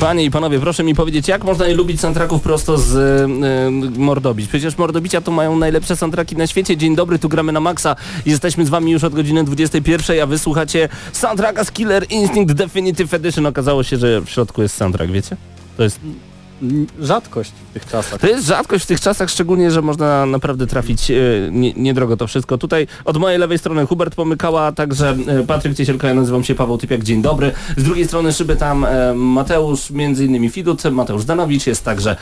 Panie i panowie, proszę mi powiedzieć, jak można nie lubić soundtracków prosto z y, Mordobić? Przecież Mordobicia to mają najlepsze soundtracki na świecie. Dzień dobry, tu gramy na maksa. Jesteśmy z wami już od godziny 21, a wy słuchacie soundtracka z Killer Instinct Definitive Edition. Okazało się, że w środku jest soundtrack, wiecie? To jest rzadkość w tych czasach. To jest rzadkość w tych czasach, szczególnie, że można naprawdę trafić e, nie, niedrogo to wszystko. Tutaj od mojej lewej strony Hubert Pomykała, także e, Patryk Ciesielka, ja nazywam się Paweł Typiak, dzień dobry. Z drugiej strony szyby tam e, Mateusz, między innymi Fidut, Mateusz Danowicz, jest także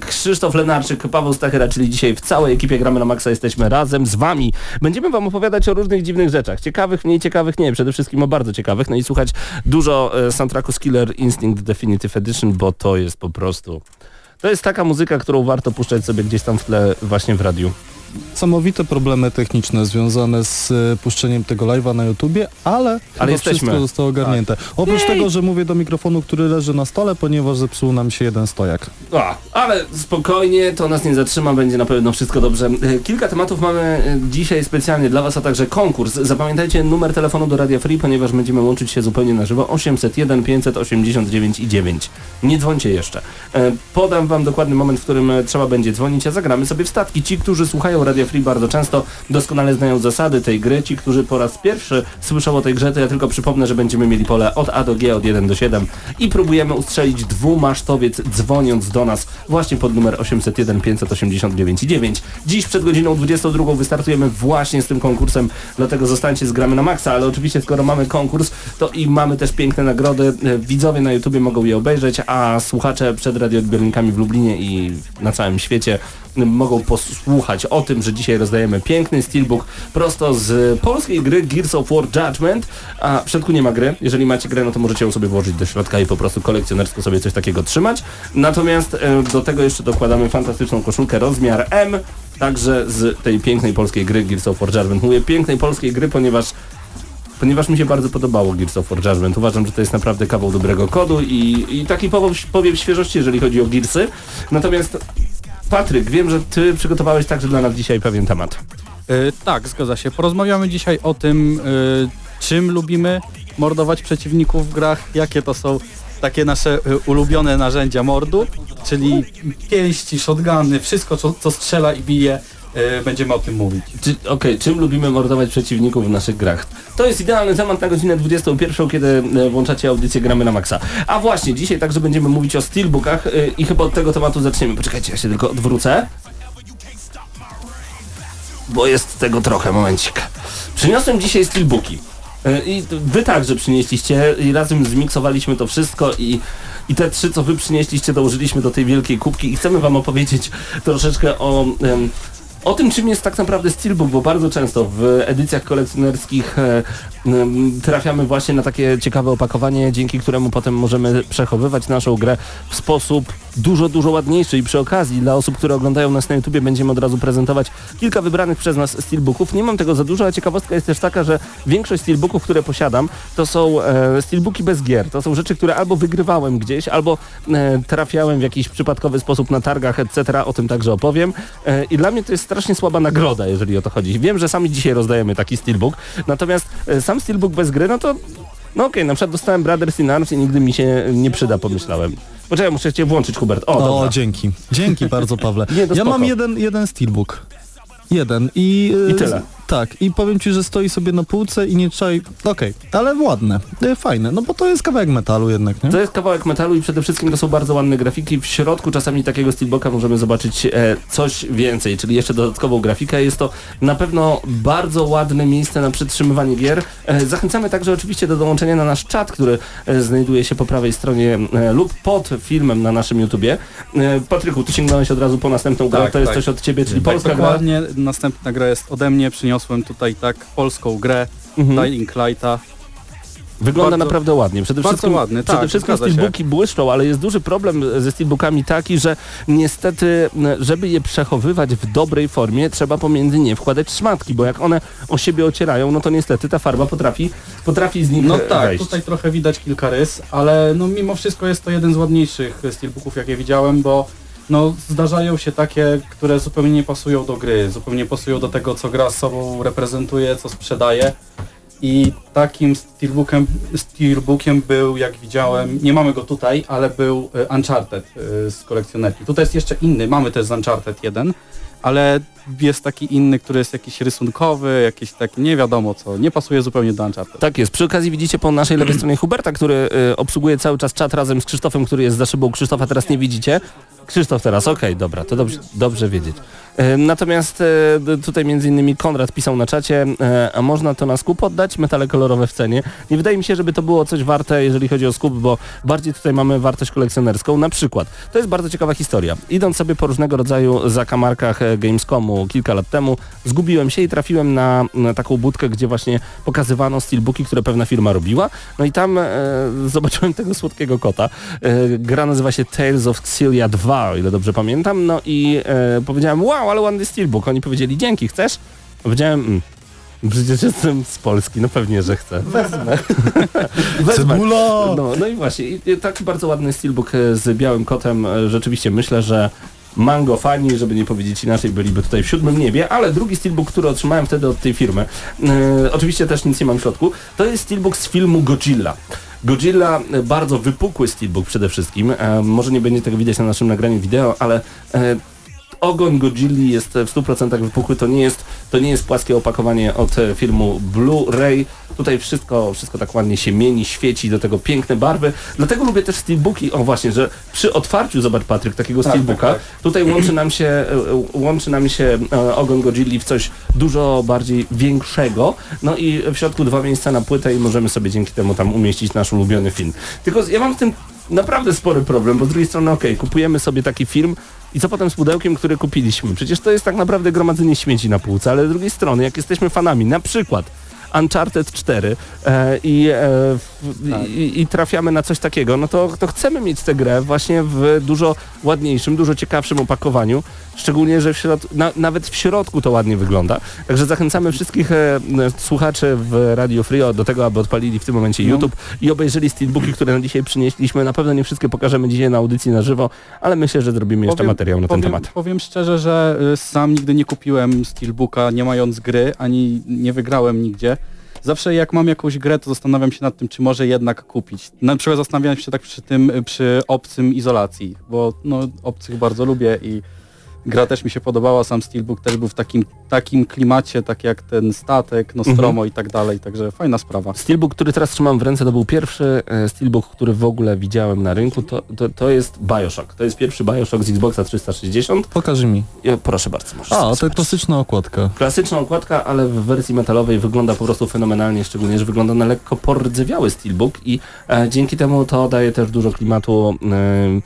Krzysztof Lenarczyk, Paweł Stachera, czyli dzisiaj w całej ekipie Gramy na Maxa jesteśmy razem z wami. Będziemy wam opowiadać o różnych dziwnych rzeczach. Ciekawych, mniej ciekawych, nie, przede wszystkim o bardzo ciekawych. No i słuchać dużo soundtracku z Killer Instinct Definitive Edition, bo to jest po prostu to jest taka muzyka, którą warto puszczać sobie gdzieś tam w tle właśnie w radiu niesamowite problemy techniczne związane z e, puszczeniem tego live'a na YouTubie, ale, ale jesteśmy. wszystko zostało ogarnięte. Tak. Oprócz Jej. tego, że mówię do mikrofonu, który leży na stole, ponieważ zepsuł nam się jeden stojak. A, ale spokojnie, to nas nie zatrzyma, będzie na pewno wszystko dobrze. E, kilka tematów mamy e, dzisiaj specjalnie dla Was, a także konkurs. Zapamiętajcie numer telefonu do Radia Free, ponieważ będziemy łączyć się zupełnie na żywo 801 589 i 9. Nie dzwońcie jeszcze. Podam Wam dokładny moment, w którym trzeba będzie dzwonić, a zagramy sobie w statki. Ci, którzy słuchają Radio Free bardzo często doskonale znają zasady tej gry. Ci, którzy po raz pierwszy słyszą o tej grze, to ja tylko przypomnę, że będziemy mieli pole od A do G, od 1 do 7 i próbujemy ustrzelić dwumasztowiec dzwoniąc do nas właśnie pod numer 801 589 9. Dziś przed godziną 22 wystartujemy właśnie z tym konkursem, dlatego zostańcie z gramy na maksa, ale oczywiście skoro mamy konkurs, to i mamy też piękne nagrody. Widzowie na YouTubie mogą je obejrzeć, a słuchacze przed radioodbiornikami w Lublinie i na całym świecie mogą posłuchać o tym, że dzisiaj rozdajemy piękny steelbook prosto z polskiej gry Gears of War Judgment, a w środku nie ma gry. Jeżeli macie grę, no to możecie ją sobie włożyć do środka i po prostu kolekcjonersko sobie coś takiego trzymać. Natomiast e, do tego jeszcze dokładamy fantastyczną koszulkę rozmiar M, także z tej pięknej polskiej gry Gears of War Judgment. Mówię pięknej polskiej gry, ponieważ ponieważ mi się bardzo podobało Gears of War Judgment. Uważam, że to jest naprawdę kawał dobrego kodu i, i taki powiew świeżości, jeżeli chodzi o Gearsy. Natomiast Patryk, wiem, że ty przygotowałeś także dla nas dzisiaj pewien temat. Yy, tak, zgadza się. Porozmawiamy dzisiaj o tym, yy, czym lubimy mordować przeciwników w grach, jakie to są takie nasze yy, ulubione narzędzia mordu, czyli pięści, shotguny, wszystko co, co strzela i bije, będziemy o tym mówić. Okej, okay, czym lubimy mordować przeciwników w naszych grach? To jest idealny temat na godzinę 21, kiedy e, włączacie audycję Gramy na Maxa. A właśnie, dzisiaj także będziemy mówić o steelbookach e, i chyba od tego tematu zaczniemy. Poczekajcie, ja się tylko odwrócę. Bo jest tego trochę, momencik. Przyniosłem dzisiaj steelbooki. I wy także przynieśliście i razem zmiksowaliśmy to wszystko i i te trzy, co wy przynieśliście, dołożyliśmy do tej wielkiej kubki i chcemy wam opowiedzieć troszeczkę o o tym, czym jest tak naprawdę Steelbook, bo bardzo często w edycjach kolekcjonerskich e, trafiamy właśnie na takie ciekawe opakowanie, dzięki któremu potem możemy przechowywać naszą grę w sposób dużo, dużo ładniejszy i przy okazji dla osób, które oglądają nas na YouTubie będziemy od razu prezentować kilka wybranych przez nas steelbooków. Nie mam tego za dużo, a ciekawostka jest też taka, że większość steelbooków, które posiadam, to są e, steelbooki bez gier. To są rzeczy, które albo wygrywałem gdzieś, albo e, trafiałem w jakiś przypadkowy sposób na targach, etc. O tym także opowiem. E, I dla mnie to jest strasznie słaba nagroda, jeżeli o to chodzi. Wiem, że sami dzisiaj rozdajemy taki steelbook, natomiast e, sam steelbook bez gry, no to no okej, okay, na przykład dostałem Brothers in Arms i nigdy mi się nie przyda, pomyślałem. Poczekaj, muszę cię włączyć, Hubert. O, o dzięki. Dzięki bardzo, Pawle. Nie, ja mam jeden, jeden steelbook. Jeden. I, I tyle. Tak, i powiem ci, że stoi sobie na półce i nie trzeba... Okej, okay, ale ładne, e, fajne, no bo to jest kawałek metalu jednak, nie? To jest kawałek metalu i przede wszystkim to są bardzo ładne grafiki. W środku czasami takiego steelbooka możemy zobaczyć e, coś więcej, czyli jeszcze dodatkową grafikę. Jest to na pewno bardzo ładne miejsce na przytrzymywanie gier. E, zachęcamy także oczywiście do dołączenia na nasz czat, który e, znajduje się po prawej stronie e, lub pod filmem na naszym YouTubie. E, Patryku, ty sięgnąłeś od razu po następną grę, tak, to jest tak. coś od ciebie, czyli tak, polska dokładnie. gra. Następna gra jest ode mnie, przyniosła przyniosłem tutaj tak polską grę mhm. Dying Lighta. Wygląda bardzo, naprawdę ładnie. Przede wszystkim, ładny, tak, przede wszystkim steelbooki błyszczą, ale jest duży problem ze steelbookami taki, że niestety, żeby je przechowywać w dobrej formie, trzeba pomiędzy nie wkładać szmatki, bo jak one o siebie ocierają, no to niestety ta farba potrafi, potrafi z nich No tak, wejść. tutaj trochę widać kilka rys, ale no mimo wszystko jest to jeden z ładniejszych steelbooków, jakie widziałem, bo no zdarzają się takie, które zupełnie nie pasują do gry, zupełnie nie pasują do tego, co gra z sobą reprezentuje, co sprzedaje. I takim steelbookiem, steelbookiem był, jak widziałem, nie mamy go tutaj, ale był e, Uncharted e, z kolekcjonerki. Tutaj jest jeszcze inny, mamy też z Uncharted 1, ale jest taki inny, który jest jakiś rysunkowy, jakiś taki nie wiadomo co, nie pasuje zupełnie do Uncharted. Tak jest. Przy okazji widzicie po naszej lewej stronie Huberta, który y, obsługuje cały czas czat razem z Krzysztofem, który jest za szybą. Krzysztofa teraz nie widzicie. Krzysztof teraz, okej, okay, dobra, to dobrze, dobrze wiedzieć. E, natomiast e, tutaj między innymi Konrad pisał na czacie, e, a można to na skup oddać, metale kolorowe w cenie. Nie wydaje mi się, żeby to było coś warte, jeżeli chodzi o skup, bo bardziej tutaj mamy wartość kolekcjonerską. Na przykład, to jest bardzo ciekawa historia. Idąc sobie po różnego rodzaju zakamarkach Gamescomu kilka lat temu, zgubiłem się i trafiłem na, na taką budkę, gdzie właśnie pokazywano steelbooki, które pewna firma robiła. No i tam e, zobaczyłem tego słodkiego kota. E, gra nazywa się Tales of Xillia 2, o ile dobrze pamiętam. No i e, powiedziałem, wow, ale ładny steelbook. Oni powiedzieli, dzięki, chcesz? Powiedziałem, mm, Przecież jestem z Polski, no pewnie, że chcę. Wezmę. Wezmę. No, no i właśnie, i taki bardzo ładny steelbook e, z białym kotem. E, rzeczywiście myślę, że Mango fani, żeby nie powiedzieć inaczej, byliby tutaj w siódmym niebie, ale drugi steelbook, który otrzymałem wtedy od tej firmy, yy, oczywiście też nic nie mam w środku, to jest steelbook z filmu Godzilla. Godzilla, bardzo wypukły steelbook przede wszystkim, e, może nie będzie tego widać na naszym nagraniu wideo, ale e, ogon Godzilli jest w 100% wypukły, to nie jest, to nie jest płaskie opakowanie od e, filmu Blu-ray. Tutaj wszystko, wszystko tak ładnie się mieni, świeci, do tego piękne barwy. Dlatego lubię też steelbooki. O właśnie, że przy otwarciu, zobacz Patryk, takiego tak, steelbooka, tak, tak. tutaj łączy nam się, e, łączy nam się e, ogon Godzilli w coś dużo bardziej większego. No i w środku dwa miejsca na płytę i możemy sobie dzięki temu tam umieścić nasz ulubiony film. Tylko ja mam w tym naprawdę spory problem, bo z drugiej strony okej, okay, kupujemy sobie taki film, i co potem z pudełkiem, które kupiliśmy? Przecież to jest tak naprawdę gromadzenie śmieci na półce, ale z drugiej strony, jak jesteśmy fanami, na przykład Uncharted 4 e, i, e, tak. i, i, trafiamy na coś takiego, no to, to chcemy mieć tę grę właśnie w dużo ładniejszym, dużo ciekawszym opakowaniu, szczególnie, że w środ- na, nawet w środku to ładnie wygląda. Także zachęcamy wszystkich e, słuchaczy w Radio Free do tego, aby odpalili w tym momencie no. YouTube i obejrzeli steelbooki, które na dzisiaj przynieśliśmy. Na pewno nie wszystkie pokażemy dzisiaj na audycji na żywo, ale myślę, że zrobimy jeszcze powiem, materiał na powiem, ten temat. Powiem szczerze, że y, sam nigdy nie kupiłem steelbooka nie mając gry, ani nie wygrałem nigdzie zawsze jak mam jakąś grę, to zastanawiam się nad tym, czy może jednak kupić. Na przykład zastanawiam się tak przy tym, przy obcym izolacji, bo no, obcych bardzo lubię i Gra też mi się podobała, sam Steelbook też był w takim, takim klimacie, tak jak ten statek, Nostromo mhm. i tak dalej, także fajna sprawa. Steelbook, który teraz trzymam w ręce, to był pierwszy e, Steelbook, który w ogóle widziałem na rynku, to, to, to jest Bioshock. To jest pierwszy Bioshock z Xboxa 360. Pokaż mi. Ja, proszę bardzo. A, to jest klasyczna okładka. Klasyczna okładka, ale w wersji metalowej wygląda po prostu fenomenalnie, szczególnie, że wygląda na lekko pordzewiały Steelbook i e, dzięki temu to daje też dużo klimatu e,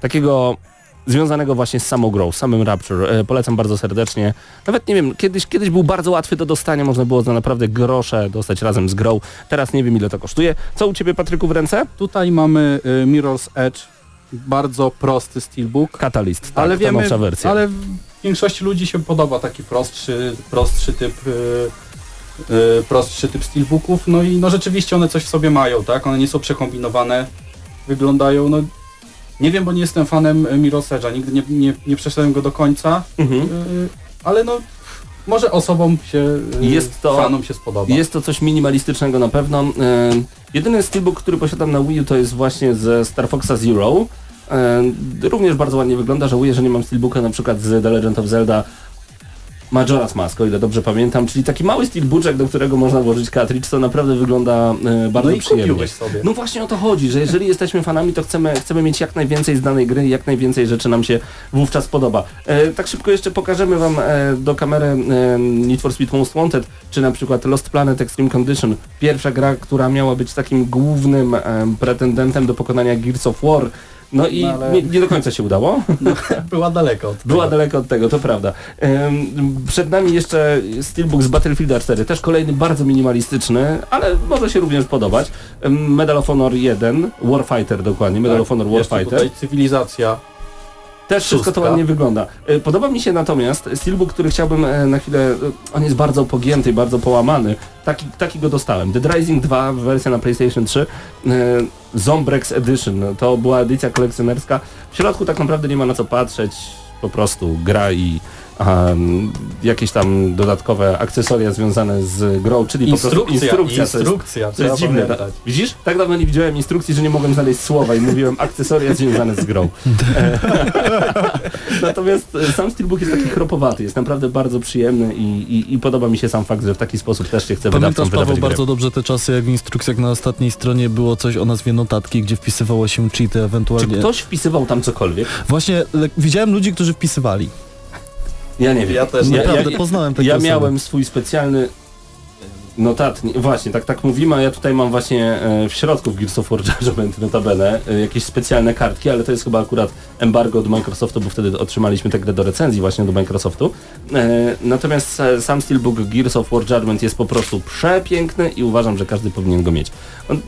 takiego związanego właśnie z samą grą, z samym Rapture. E, polecam bardzo serdecznie. Nawet nie wiem, kiedyś, kiedyś był bardzo łatwy do dostania, można było za naprawdę grosze dostać razem z grą. Teraz nie wiem ile to kosztuje. Co u Ciebie Patryku w ręce? Tutaj mamy y, Mirror's Edge, bardzo prosty steelbook. Catalyst, tak, ale wiemy, wersja. Ale większości ludzi się podoba taki prostszy, prostszy typ y, y, prostszy typ steelbooków, no i no rzeczywiście one coś w sobie mają, tak? One nie są przekombinowane, wyglądają no nie wiem, bo nie jestem fanem Miroserza, nigdy nie, nie, nie przeszedłem go do końca, mhm. E, ale no może osobom się, e, jest to, fanom się spodoba. Jest to coś minimalistycznego na pewno. jedyny steelbook, który posiadam na Wii U to jest właśnie ze Star Foxa Zero. również bardzo ładnie wygląda, żałuję, że nie mam steelbooka na przykład z The Legend of Zelda Majora's Mask, o ile dobrze pamiętam, czyli taki mały steelbook, do którego można włożyć cartridge, to naprawdę wygląda e, bardzo no przyjemnie. Sobie. No właśnie o to chodzi, że jeżeli jesteśmy fanami, to chcemy, chcemy mieć jak najwięcej z danej gry i jak najwięcej rzeczy nam się wówczas podoba. E, tak szybko jeszcze pokażemy Wam e, do kamery e, Need for Speed Most Wanted, czy na przykład Lost Planet Extreme Condition. Pierwsza gra, która miała być takim głównym e, pretendentem do pokonania Gears of War. No i no, ale... nie, nie, do końca się udało. No, była daleko od tego. Była daleko od tego, to prawda. przed nami jeszcze Steelbook z Battlefield 4, też kolejny bardzo minimalistyczny, ale może się również podobać. Medal of Honor 1, Warfighter dokładnie, Medal tak, of Honor Warfighter. Tutaj cywilizacja też wszystko to ładnie wygląda. E, podoba mi się natomiast steelbook, który chciałbym e, na chwilę, e, on jest bardzo pogięty, bardzo połamany. Taki, taki go dostałem. Dead Rising 2, wersja na PlayStation 3, Zombrex Edition, to była edycja kolekcjonerska. W środku tak naprawdę nie ma na co patrzeć, po prostu gra i, um, jakieś tam dodatkowe akcesoria związane z grą, czyli instrukcja, po prostu instrukcja. Instrukcja, to jest, to jest dziwne. Ta, widzisz? Tak dawno nie widziałem instrukcji, że nie mogłem znaleźć słowa i mówiłem akcesoria związane z grą. Natomiast e, sam steelbook jest taki chropowaty, jest naprawdę bardzo przyjemny i, i, i, podoba mi się sam fakt, że w taki sposób też się chce Pamiętasz Paweł bardzo dobrze te czasy, jak w instrukcjach na ostatniej stronie było coś o nazwie notatki, gdzie wpisywało się cheaty ewentualnie. Czy ktoś wpisywał tam cokolwiek? Właśnie widziałem ludzi, którzy wpisywali. Ja nie wiem. Ja też naprawdę ja, poznałem takie Ja miałem swój specjalny notatnik, właśnie, tak tak mówimy, a ja tutaj mam właśnie e, w środku w Gears of War Judgment notabene e, jakieś specjalne kartki, ale to jest chyba akurat embargo od Microsoftu, bo wtedy otrzymaliśmy tę grę do recenzji właśnie do Microsoftu. E, natomiast sam Steelbook Gears of War Judgment jest po prostu przepiękny i uważam, że każdy powinien go mieć.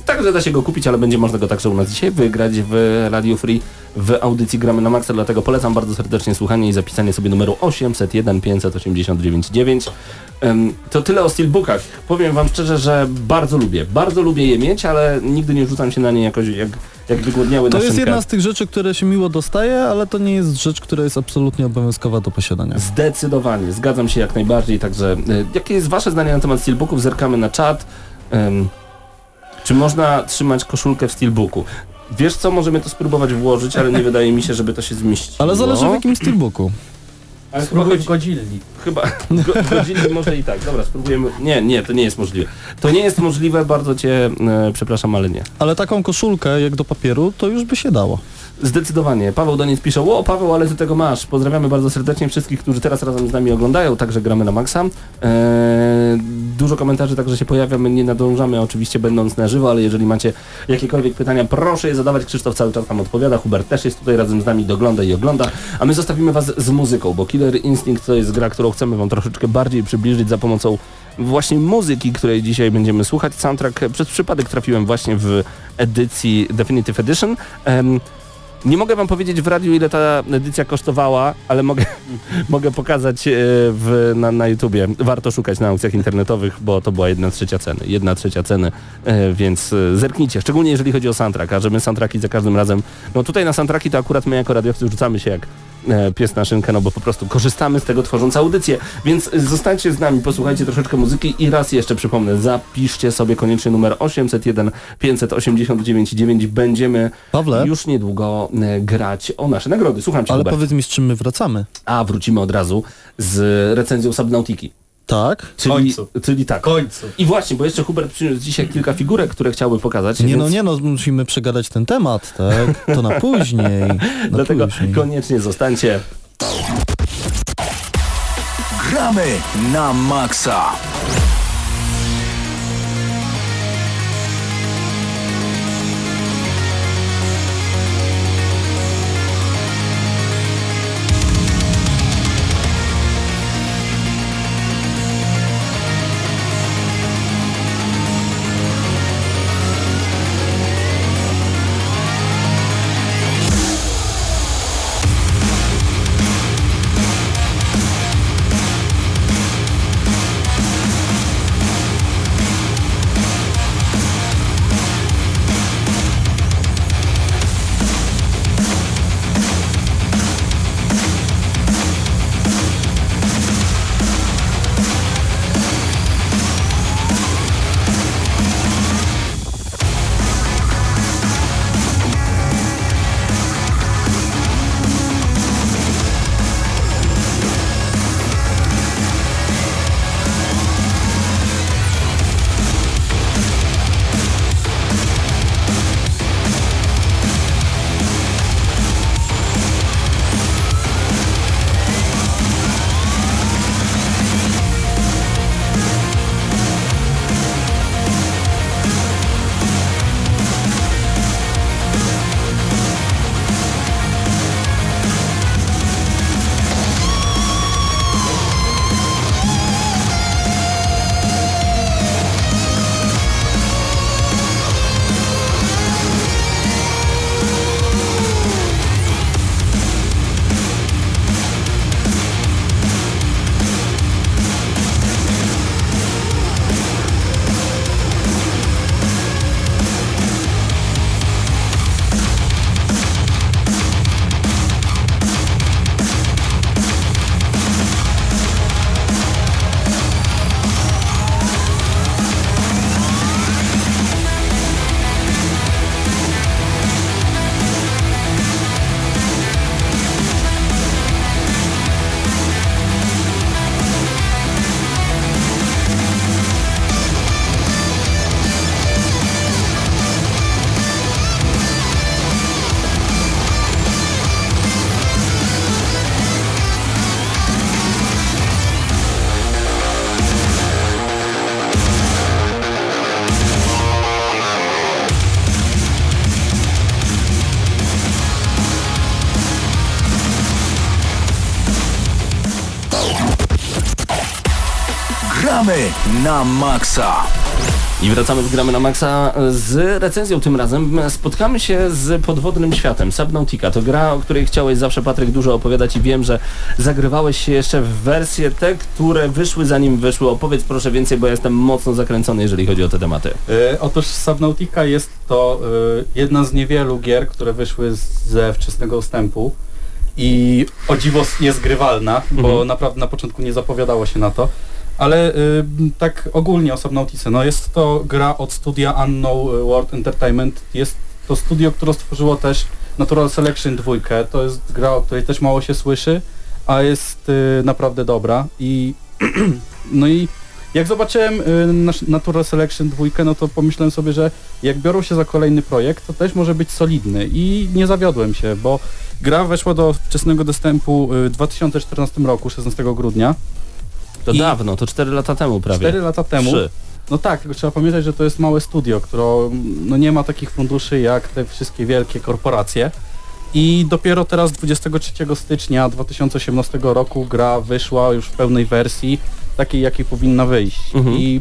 Także da się go kupić, ale będzie można go także u nas dzisiaj wygrać w Radio Free w audycji Gramy na Maxa, dlatego polecam bardzo serdecznie słuchanie i zapisanie sobie numeru 801 589 9. To tyle o steelbookach. Powiem wam szczerze, że bardzo lubię. Bardzo lubię je mieć, ale nigdy nie rzucam się na nie jakoś jak, jak wygłodniały To jest jedna z tych rzeczy, które się miło dostaje, ale to nie jest rzecz, która jest absolutnie obowiązkowa do posiadania. Zdecydowanie, zgadzam się jak najbardziej, także e, jakie jest wasze zdanie na temat steelbooków? Zerkamy na czat. Um, czy można trzymać koszulkę w steelbooku? Wiesz co, możemy to spróbować włożyć, ale nie wydaje mi się, żeby to się zmieściło. Ale zależy w jakim steelbooku. Ale spróbuj w. Chyba go, może i tak. Dobra, spróbujemy. Nie, nie, to nie jest możliwe. To nie jest możliwe, bardzo cię e, przepraszam, ale nie. Ale taką koszulkę jak do papieru, to już by się dało. Zdecydowanie. Paweł Doniec pisze, o Paweł, ale ty tego masz. Pozdrawiamy bardzo serdecznie wszystkich, którzy teraz razem z nami oglądają, także gramy na maksa. Eee, dużo komentarzy także się pojawia, my nie nadążamy oczywiście będąc na żywo, ale jeżeli macie jakiekolwiek pytania, proszę je zadawać. Krzysztof cały czas tam odpowiada, Hubert też jest tutaj razem z nami, dogląda i ogląda, a my zostawimy was z muzyką, bo Killer Instinct to jest gra, którą chcemy wam troszeczkę bardziej przybliżyć za pomocą właśnie muzyki, której dzisiaj będziemy słuchać. Soundtrack przez przypadek trafiłem właśnie w edycji Definitive Edition. Nie mogę wam powiedzieć w radiu ile ta edycja kosztowała, ale mogę, mogę pokazać e, w, na, na YouTubie. Warto szukać na aukcjach internetowych, bo to była jedna trzecia ceny. Jedna trzecia ceny, e, więc e, zerknijcie. Szczególnie jeżeli chodzi o soundtrack, a że my soundtracki za każdym razem... No tutaj na soundtracki to akurat my jako radiowcy rzucamy się jak pies na szynkę, no bo po prostu korzystamy z tego tworząc audycję. Więc zostańcie z nami, posłuchajcie troszeczkę muzyki i raz jeszcze przypomnę, zapiszcie sobie koniecznie numer 801 589 9. Będziemy Pawle? już niedługo e, grać o nasze nagrody. Słucham cię, Ale Hubert. powiedz mi, z czym my wracamy. A, wrócimy od razu z recenzją Subnautiki. Tak? Czyli, końcu. czyli tak. Końcu. I właśnie, bo jeszcze Hubert przyniósł dzisiaj kilka figurek, które chciałby pokazać. Nie więc... no, nie no, musimy przegadać ten temat, tak? To na później. Na Dlatego później. koniecznie zostańcie. Gramy na maksa. Na maksa. I wracamy w Gramy na Maxa z recenzją tym razem. Spotkamy się z podwodnym światem, Subnautica. To gra, o której chciałeś zawsze, Patryk, dużo opowiadać i wiem, że zagrywałeś się jeszcze w wersje te, które wyszły zanim wyszły. Opowiedz proszę więcej, bo jestem mocno zakręcony, jeżeli chodzi o te tematy. E, otóż Subnautica jest to e, jedna z niewielu gier, które wyszły ze wczesnego ustępu i o dziwo jest grywalna, bo mhm. naprawdę na początku nie zapowiadało się na to. Ale y, tak ogólnie o Subnautice, no jest to gra od studia Unknown World Entertainment. Jest to studio, które stworzyło też Natural Selection 2. To jest gra, o której też mało się słyszy, a jest y, naprawdę dobra. I no i jak zobaczyłem y, Natural Selection 2, no to pomyślałem sobie, że jak biorą się za kolejny projekt, to też może być solidny i nie zawiodłem się, bo gra weszła do wczesnego dostępu y, w 2014 roku, 16 grudnia. To I dawno, to 4 lata temu prawie. 4 lata temu. 3. No tak, tylko trzeba pamiętać, że to jest małe studio, które no nie ma takich funduszy jak te wszystkie wielkie korporacje. I dopiero teraz 23 stycznia 2018 roku gra wyszła już w pełnej wersji, takiej jakiej powinna wyjść. Mhm. I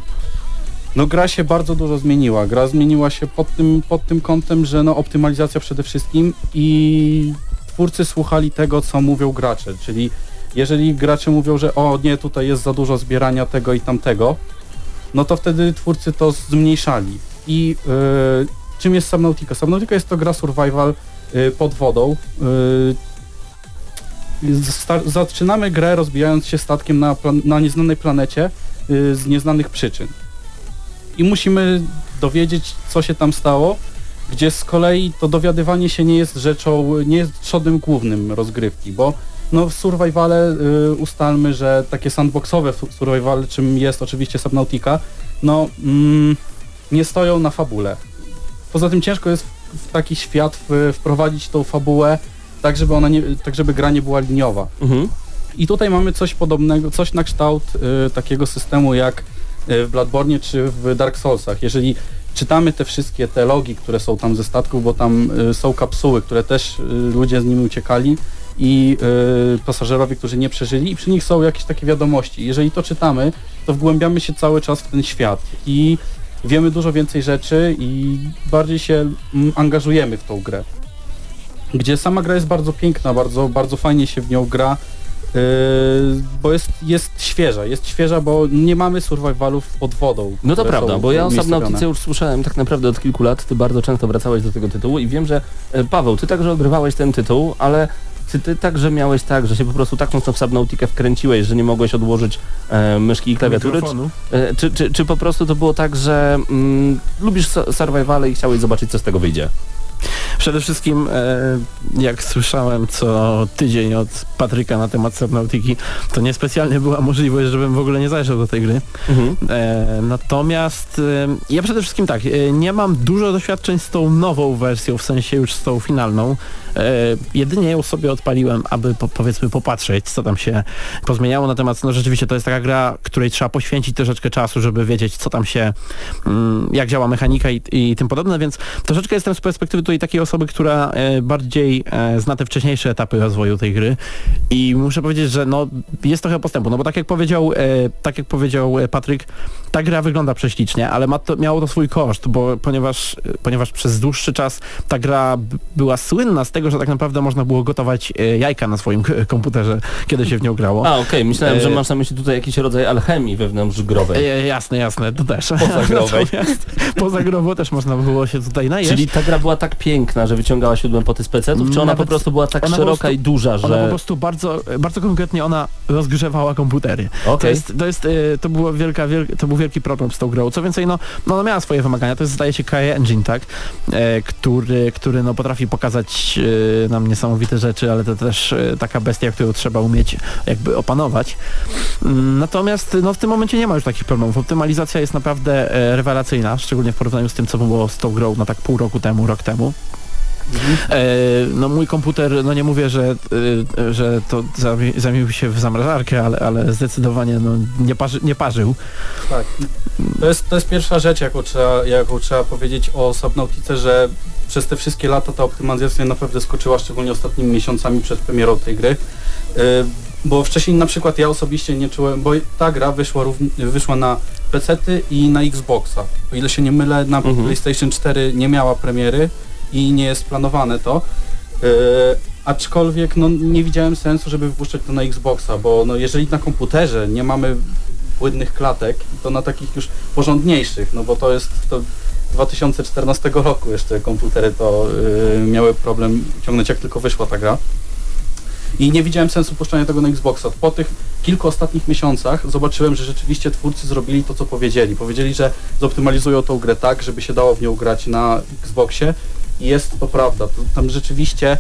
no gra się bardzo dużo zmieniła. Gra zmieniła się pod tym, pod tym kątem, że no optymalizacja przede wszystkim i twórcy słuchali tego, co mówią gracze, czyli jeżeli gracze mówią, że o nie, tutaj jest za dużo zbierania tego i tamtego, no to wtedy twórcy to zmniejszali. I yy, czym jest Subnautica? Subnautica jest to gra survival yy, pod wodą. Yy, zaczynamy grę rozbijając się statkiem na, na nieznanej planecie z nieznanych przyczyn. I musimy dowiedzieć, co się tam stało, gdzie z kolei to dowiadywanie się nie jest rzeczą, nie jest trzodem głównym rozgrywki, bo no w survivale y, ustalmy, że takie sandboxowe survivale, czym jest oczywiście Subnautica, no mm, nie stoją na fabule. Poza tym ciężko jest w, taki świat w, wprowadzić tą fabułę tak, żeby ona nie, tak żeby gra nie była liniowa. Mhm. I tutaj mamy coś podobnego, coś na kształt y, takiego systemu jak y, w Bloodborne czy w Dark Soulsach. Jeżeli czytamy te wszystkie te logi, które są tam ze statków, bo tam y, są kapsuły, które też y, ludzie z nimi uciekali, i y, pasażerowie, którzy nie przeżyli i przy nich są jakieś takie wiadomości. Jeżeli to czytamy, to wgłębiamy się cały czas w ten świat i wiemy dużo więcej rzeczy i bardziej się mm, angażujemy w tą grę. Gdzie sama gra jest bardzo piękna, bardzo, bardzo fajnie się w nią gra, Yy, bo jest, jest świeża, jest świeża, bo nie mamy survivalów pod wodą. No to prawda, bo ja o Subnautice już słyszałem tak naprawdę od kilku lat, ty bardzo często wracałeś do tego tytułu i wiem, że e, Paweł, ty także ogrywałeś ten tytuł, ale czy ty także miałeś tak, że się po prostu tak mocno w Subnautikę wkręciłeś, że nie mogłeś odłożyć e, myszki i klawiatury? Czy, e, czy, czy, czy, po prostu to było tak, że mm, lubisz survivale i chciałeś zobaczyć, co z tego wyjdzie? Przede wszystkim, e, jak słyszałem co tydzień od Patryka na temat Subnautiki, to niespecjalnie była możliwość, żebym w ogóle nie zajrzał do tej gry. Mhm. E, natomiast e, ja przede wszystkim tak, nie mam dużo doświadczeń z tą nową wersją, w sensie już z tą finalną. Jedynie ją sobie odpaliłem, aby po, powiedzmy popatrzeć, co tam się pozmieniało. Natomiast no rzeczywiście to jest taka gra, której trzeba poświęcić troszeczkę czasu, żeby wiedzieć, co tam się, mm, jak działa mechanika i, i tym podobne, więc troszeczkę jestem z perspektywy tutaj takiej osoby, która e, bardziej e, zna te wcześniejsze etapy rozwoju tej gry. I muszę powiedzieć, że no, jest trochę postępu, no bo tak jak powiedział, e, tak jak powiedział Patryk, ta gra wygląda prześlicznie, ale ma to, miało to swój koszt, bo ponieważ, ponieważ przez dłuższy czas ta gra była słynna z tego, że tak naprawdę można było gotować jajka na swoim komputerze, kiedy się w nią grało. A, okej, okay. myślałem, że masz na myśli tutaj jakiś rodzaj alchemii wewnątrzgrowej. jasne, jasne, to też. Pozagrowej. Pozagrowo też można było się tutaj najeść. Czyli ta gra była tak piękna, że wyciągała siódme poty z PC-ów, czy ona Nawet po prostu była tak szeroka prostu, i duża, że... Ona po prostu bardzo, bardzo konkretnie ona rozgrzewała komputery. Okay. To jest, to jest, y, to było wielka, wiel, to był wielki problem z tą grą. Co więcej, no, no ona miała swoje wymagania, to jest zdaje się KE Engine, tak? E, który, który no potrafi pokazać e, nam niesamowite rzeczy, ale to też e, taka bestia, którą trzeba umieć jakby opanować. Mm, natomiast no w tym momencie nie ma już takich problemów. Optymalizacja jest naprawdę e, rewelacyjna, szczególnie w porównaniu z tym, co było z tą grą na tak pół roku temu, rok temu. E, no mój komputer, no nie mówię, że, e, że to zamienił się w zamrażarkę, ale, ale zdecydowanie no, nie, parzy, nie parzył. Tak. To jest, to jest pierwsza rzecz, jaką trzeba, jaką trzeba powiedzieć o Subnautice, że przez te wszystkie lata ta optymalizacja naprawdę skoczyła, szczególnie ostatnimi miesiącami przed premierą tej gry. E, bo wcześniej na przykład ja osobiście nie czułem, bo ta gra wyszła, wyszła na PC-ty i na Xboxa. O ile się nie mylę, na mhm. PlayStation 4 nie miała premiery i nie jest planowane to. Yy, aczkolwiek no, nie widziałem sensu, żeby wypuszczać to na Xboxa, bo no, jeżeli na komputerze nie mamy płynnych klatek, to na takich już porządniejszych, no bo to jest to 2014 roku jeszcze komputery to yy, miały problem ciągnąć jak tylko wyszła ta gra. I nie widziałem sensu puszczania tego na Xboxa. Po tych kilku ostatnich miesiącach zobaczyłem, że rzeczywiście twórcy zrobili to, co powiedzieli. Powiedzieli, że zoptymalizują tą grę tak, żeby się dało w nią grać na Xboxie i jest to prawda. Tam rzeczywiście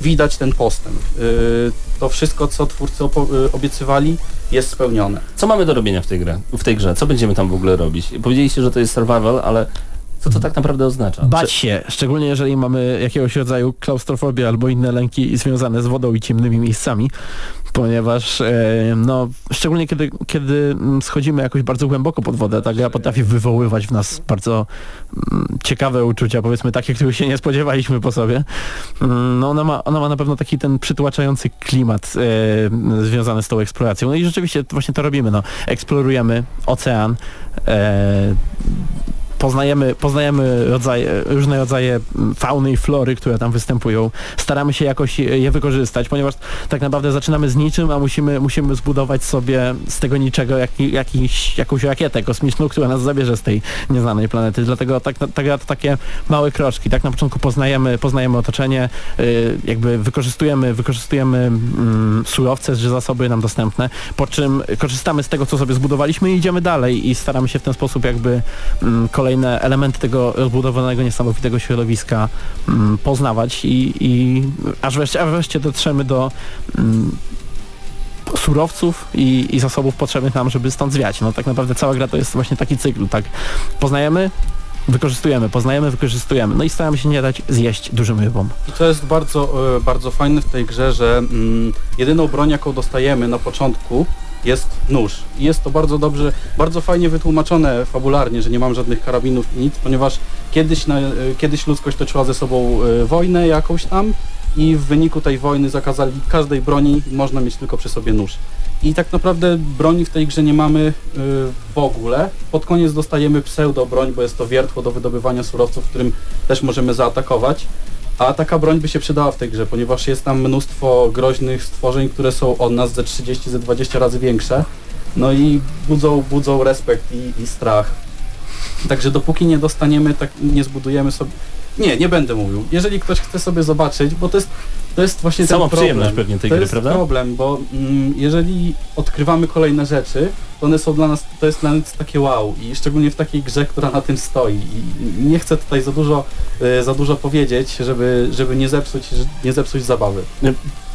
widać ten postęp. Yy, to wszystko, co twórcy yy, obiecywali, jest spełnione. Co mamy do robienia w tej, grze? w tej grze? Co będziemy tam w ogóle robić? Powiedzieliście, że to jest survival, ale co to tak naprawdę oznacza? Bać się, szczególnie jeżeli mamy jakiegoś rodzaju klaustrofobię albo inne lęki związane z wodą i ciemnymi miejscami, ponieważ e, no, szczególnie kiedy, kiedy schodzimy jakoś bardzo głęboko pod wodę, ta gra potrafi wywoływać w nas bardzo mm, ciekawe uczucia, powiedzmy takie, których się nie spodziewaliśmy po sobie. Mm, no, ona, ma, ona ma na pewno taki ten przytłaczający klimat e, związany z tą eksploracją. No i rzeczywiście właśnie to robimy. No. Eksplorujemy ocean, e, poznajemy, poznajemy rodzaje, różne rodzaje fauny i flory, które tam występują. Staramy się jakoś je wykorzystać, ponieważ tak naprawdę zaczynamy z niczym, a musimy, musimy zbudować sobie z tego niczego jak, jakiś, jakąś rakietę kosmiczną, która nas zabierze z tej nieznanej planety. Dlatego tak, tak, to takie małe kroczki. Tak na początku poznajemy, poznajemy otoczenie, yy, jakby wykorzystujemy, wykorzystujemy mm, surowce, że zasoby nam dostępne, po czym korzystamy z tego, co sobie zbudowaliśmy i idziemy dalej i staramy się w ten sposób jakby mm, kolejne elementy tego rozbudowanego, niesamowitego środowiska mm, poznawać i, i aż, wreszcie, aż wreszcie dotrzemy do mm, surowców i, i zasobów potrzebnych nam, żeby stąd zwiać. No tak naprawdę cała gra to jest właśnie taki cykl, tak? Poznajemy, wykorzystujemy, poznajemy, wykorzystujemy. No i staramy się nie dać zjeść dużym rybom. To jest bardzo, e, bardzo fajne w tej grze, że mm, jedyną broń, jaką dostajemy na początku, jest nóż. I jest to bardzo dobrze, bardzo fajnie wytłumaczone fabularnie, że nie mam żadnych karabinów i nic, ponieważ kiedyś, na, e, kiedyś ludzkość toczyła ze sobą e, wojnę jakąś tam i w wyniku tej wojny zakazali każdej broni, można mieć tylko przy sobie nóż. I tak naprawdę broni w tej grze nie mamy y, w ogóle. Pod koniec dostajemy pseudo broń, bo jest to wiertło do wydobywania surowców, którym też możemy zaatakować. A taka broń by się przydała w tej grze, ponieważ jest tam mnóstwo groźnych stworzeń, które są od nas ze 30, ze 20 razy większe. No i budzą, budzą respekt i, i strach. Także dopóki nie dostaniemy, tak nie zbudujemy sobie... Nie, nie będę mówił. Jeżeli ktoś chce sobie zobaczyć, bo to jest to jest właśnie Sama ten problem. przyjemność pewnie tej to gry, jest prawda? problem, bo mm, jeżeli odkrywamy kolejne rzeczy, to one są dla nas, to jest dla nas takie wow i szczególnie w takiej grze, która na tym stoi. I nie chcę tutaj za dużo, y, za dużo powiedzieć, żeby, żeby nie, zepsuć, nie zepsuć zabawy.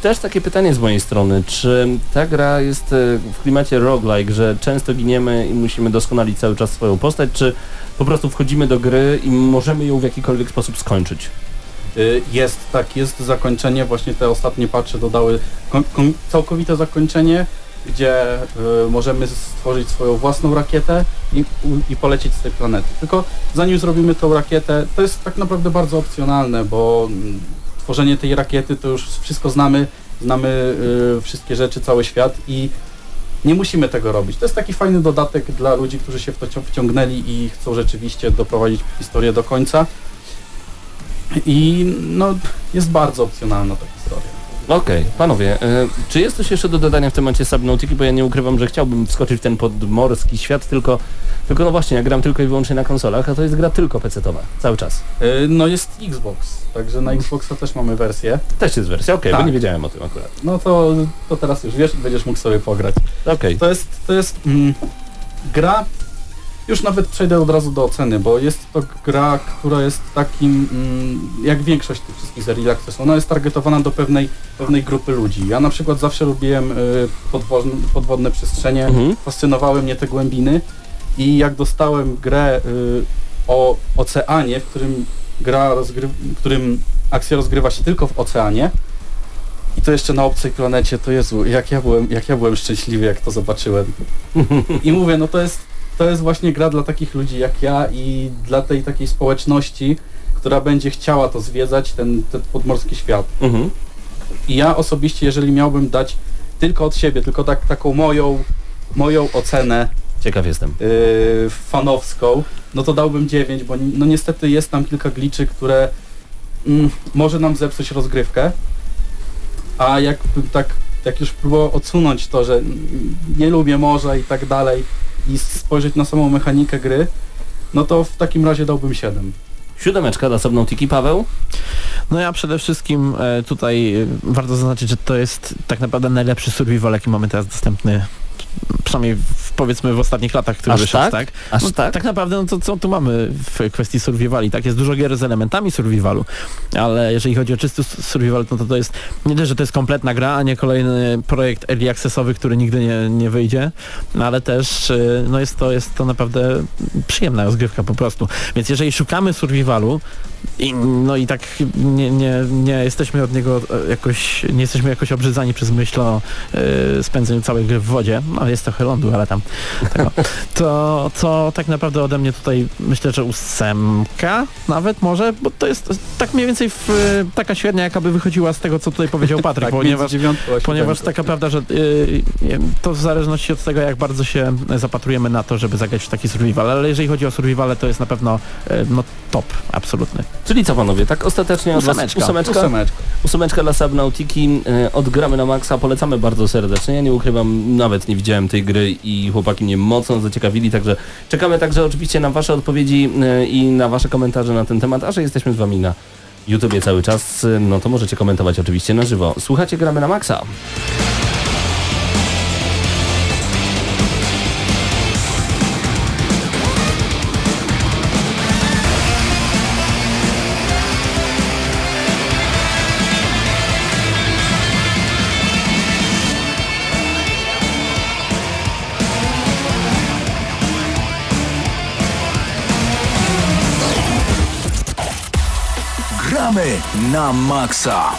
Też takie pytanie z mojej strony, czy ta gra jest y, w klimacie roguelike, że często giniemy i musimy doskonalić cały czas swoją postać, czy po prostu wchodzimy do gry i możemy ją w jakikolwiek sposób skończyć? Y, jest, tak, jest zakończenie, właśnie te ostatnie patche dodały całkowite zakończenie, gdzie y, możemy stworzyć swoją własną rakietę i, i polecieć z tej planety. Tylko zanim zrobimy tą rakietę, to jest tak naprawdę bardzo opcjonalne, bo mm, tworzenie tej rakiety to już wszystko znamy, znamy y, wszystkie rzeczy, cały świat i nie musimy tego robić. To jest taki fajny dodatek dla ludzi, którzy się w to wciągnęli i chcą rzeczywiście doprowadzić historię do końca. I no, jest bardzo opcjonalna ta historia. Okej, okay. panowie, y, czy jest coś jeszcze do dodania w temacie Subnautiki, bo ja nie ukrywam, że chciałbym wskoczyć w ten podmorski świat, tylko, tylko no właśnie, ja gram tylko i wyłącznie na konsolach, a to jest gra tylko PC-towa, cały czas. Y, no jest Xbox, także na Xboxa też mamy wersję. Też jest wersja, okej, okay, tak. bo nie wiedziałem o tym akurat. No to, to teraz już wiesz i będziesz mógł sobie pograć. Okej. Okay. To jest, to jest mm, gra już nawet przejdę od razu do oceny, bo jest to gra, która jest takim, mm, jak większość tych wszystkich serii Access, ona jest targetowana do pewnej, pewnej grupy ludzi. Ja na przykład zawsze lubiłem y, podwodne, podwodne przestrzenie, mhm. fascynowały mnie te głębiny i jak dostałem grę y, o oceanie, w którym gra rozgry... w którym akcja rozgrywa się tylko w oceanie. I to jeszcze na obcej planecie, to Jezu, jak ja byłem, jak ja byłem szczęśliwy, jak to zobaczyłem. I mówię, no to jest, to jest właśnie gra dla takich ludzi jak ja i dla tej takiej społeczności, która będzie chciała to zwiedzać, ten, ten podmorski świat. Mhm. I ja osobiście, jeżeli miałbym dać tylko od siebie, tylko tak, taką moją, moją ocenę Ciekaw jestem. yy, fanowską, no to dałbym 9, bo no niestety jest tam kilka gliczy, które mm, może nam zepsuć rozgrywkę, a jakbym tak, jak już próbował odsunąć to, że mm, nie lubię morza i tak dalej i spojrzeć na samą mechanikę gry, no to w takim razie dałbym 7. Siódemeczka dla Subnautiki, Paweł? No ja przede wszystkim e, tutaj e, warto zaznaczyć, że to jest tak naprawdę najlepszy survival, jaki mamy teraz dostępny przynajmniej w, powiedzmy w ostatnich latach, który Aż wyszedł, tak? tak? Aż no, tak? Tak naprawdę, no to co tu mamy w kwestii survivali, tak? Jest dużo gier z elementami survivalu, ale jeżeli chodzi o czysty survival, no to to jest, nie dość, że to jest kompletna gra, a nie kolejny projekt early accessowy, który nigdy nie, nie wyjdzie, no ale też, y, no jest to, jest to naprawdę przyjemna rozgrywka po prostu. Więc jeżeli szukamy survivalu, i, no i tak nie, nie, nie jesteśmy od niego jakoś, nie jesteśmy jakoś obrzydzani przez myśl o y, spędzeniu całej gry w wodzie, no jest trochę lądu, ale tam tego, to, to tak naprawdę ode mnie tutaj myślę, że ósemka nawet może, bo to jest tak mniej więcej w, y, taka średnia, jaka by wychodziła z tego, co tutaj powiedział Patryk, ponieważ Ponieważ taka prawda, że y, nie, to w zależności od tego, jak bardzo się zapatrujemy na to, żeby zagrać w taki survival, ale jeżeli chodzi o survival, to jest na pewno y, no, top, absolutny. Czyli co panowie, tak ostatecznie od was Ósemeczka. ósemeczka? Ósemeczka. Ósemeczka dla Subnautiki, e, odgramy na maksa, polecamy bardzo serdecznie. Ja nie ukrywam, nawet nie widziałem tej gry i chłopaki mnie mocno zaciekawili, także czekamy także oczywiście na wasze odpowiedzi e, i na wasze komentarze na ten temat, a że jesteśmy z wami na YouTubie cały czas, e, no to możecie komentować oczywiście na żywo. Słuchacie, gramy na maksa. Na maksa.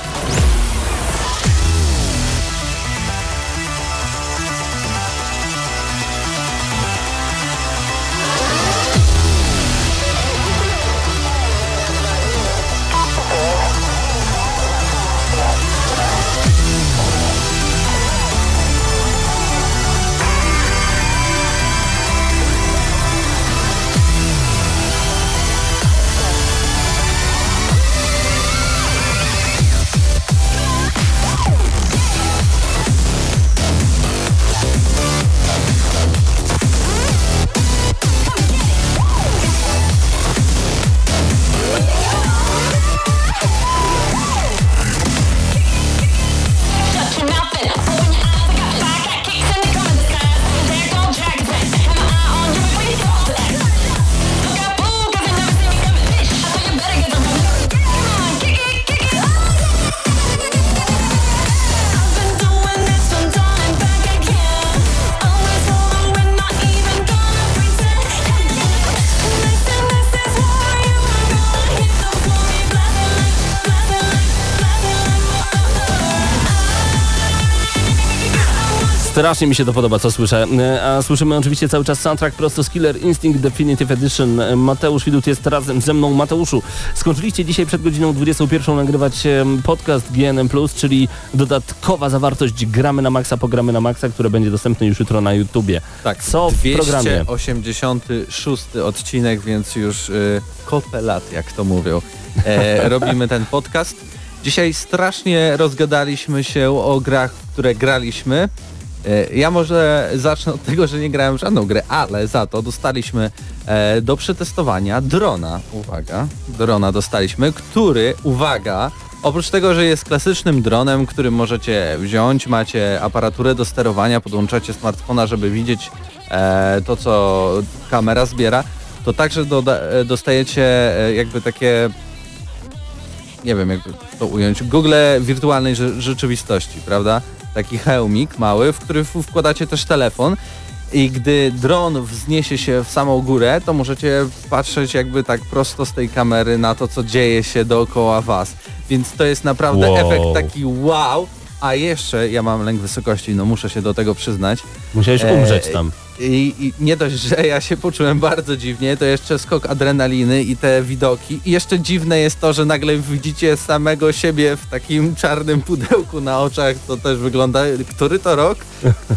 Strasznie mi się to podoba, co słyszę. E, A słyszymy oczywiście cały czas soundtrack prosto z Killer Instinct Definitive Edition. E, Mateusz Widut jest razem ze mną. Mateuszu, skończyliście dzisiaj przed godziną 21 nagrywać em, podcast GNM+, czyli dodatkowa zawartość Gramy na Maxa, pogramy na Maxa, które będzie dostępne już jutro na YouTubie. Tak, Co w programie? 286 odcinek, więc już y, kopę lat, jak to mówią. E, robimy ten podcast. Dzisiaj strasznie rozgadaliśmy się o grach, w które graliśmy. E, ja może zacznę od tego, że nie grałem w żadną grę, ale za to dostaliśmy e, do przetestowania drona. Uwaga, drona dostaliśmy, który, uwaga, Oprócz tego, że jest klasycznym dronem, którym możecie wziąć, macie aparaturę do sterowania, podłączacie smartfona, żeby widzieć e, to, co kamera zbiera, to także dostajecie jakby takie, nie wiem jakby to ująć, Google wirtualnej rze- rzeczywistości, prawda? Taki hełmik mały, w który wkładacie też telefon I gdy dron wzniesie się w samą górę, to możecie patrzeć jakby tak prosto z tej kamery na to, co dzieje się dookoła was. Więc to jest naprawdę Wow. efekt taki wow. A jeszcze ja mam lęk wysokości, no muszę się do tego przyznać. Musiałeś E, umrzeć tam. I, I nie dość, że ja się poczułem bardzo dziwnie, to jeszcze skok adrenaliny i te widoki. I jeszcze dziwne jest to, że nagle widzicie samego siebie w takim czarnym pudełku na oczach. To też wygląda, który to rok?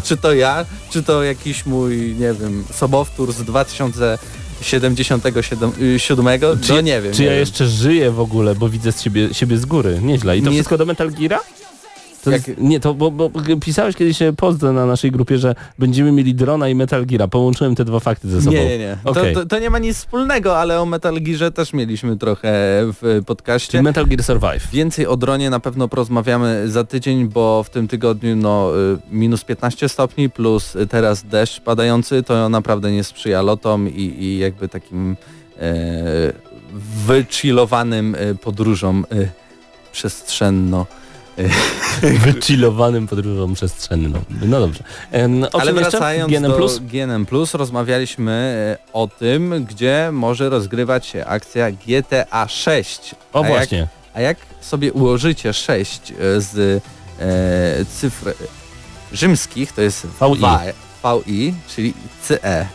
Czy to ja? Czy to jakiś mój, nie wiem, sobowtór z 2077? Czy, no nie wiem. czy nie ja wiem. jeszcze żyję w ogóle, bo widzę siebie, siebie z góry. Nieźle. I to Nie- wszystko do Metal Geara? To Jak- jest, nie, to bo, bo pisałeś kiedyś e, post na naszej grupie, że będziemy mieli drona i Metal Geara. Połączyłem te dwa fakty ze sobą. Nie, nie, nie. Okej. To, to, to nie ma nic wspólnego, ale o Metal Gearze też mieliśmy trochę w podcaście. Czyli Metal Gear Survive. Więcej o dronie na pewno porozmawiamy za tydzień, bo w tym tygodniu no, y, minus 15 stopni plus teraz deszcz padający, to naprawdę nie sprzyja lotom i, i jakby takim e, wychillowanym e, podróżom e, przestrzenno. Wychillowanym podróżą przestrzenną. No dobrze. O Ale wracając GNM+? do GNM+, rozmawialiśmy e, o tym, gdzie może rozgrywać się akcja GTA 6. O A jak właśnie. A jak sobie ułożycie 6 e, z e, cyfr rzymskich, to jest VI. Vi- czyli CE.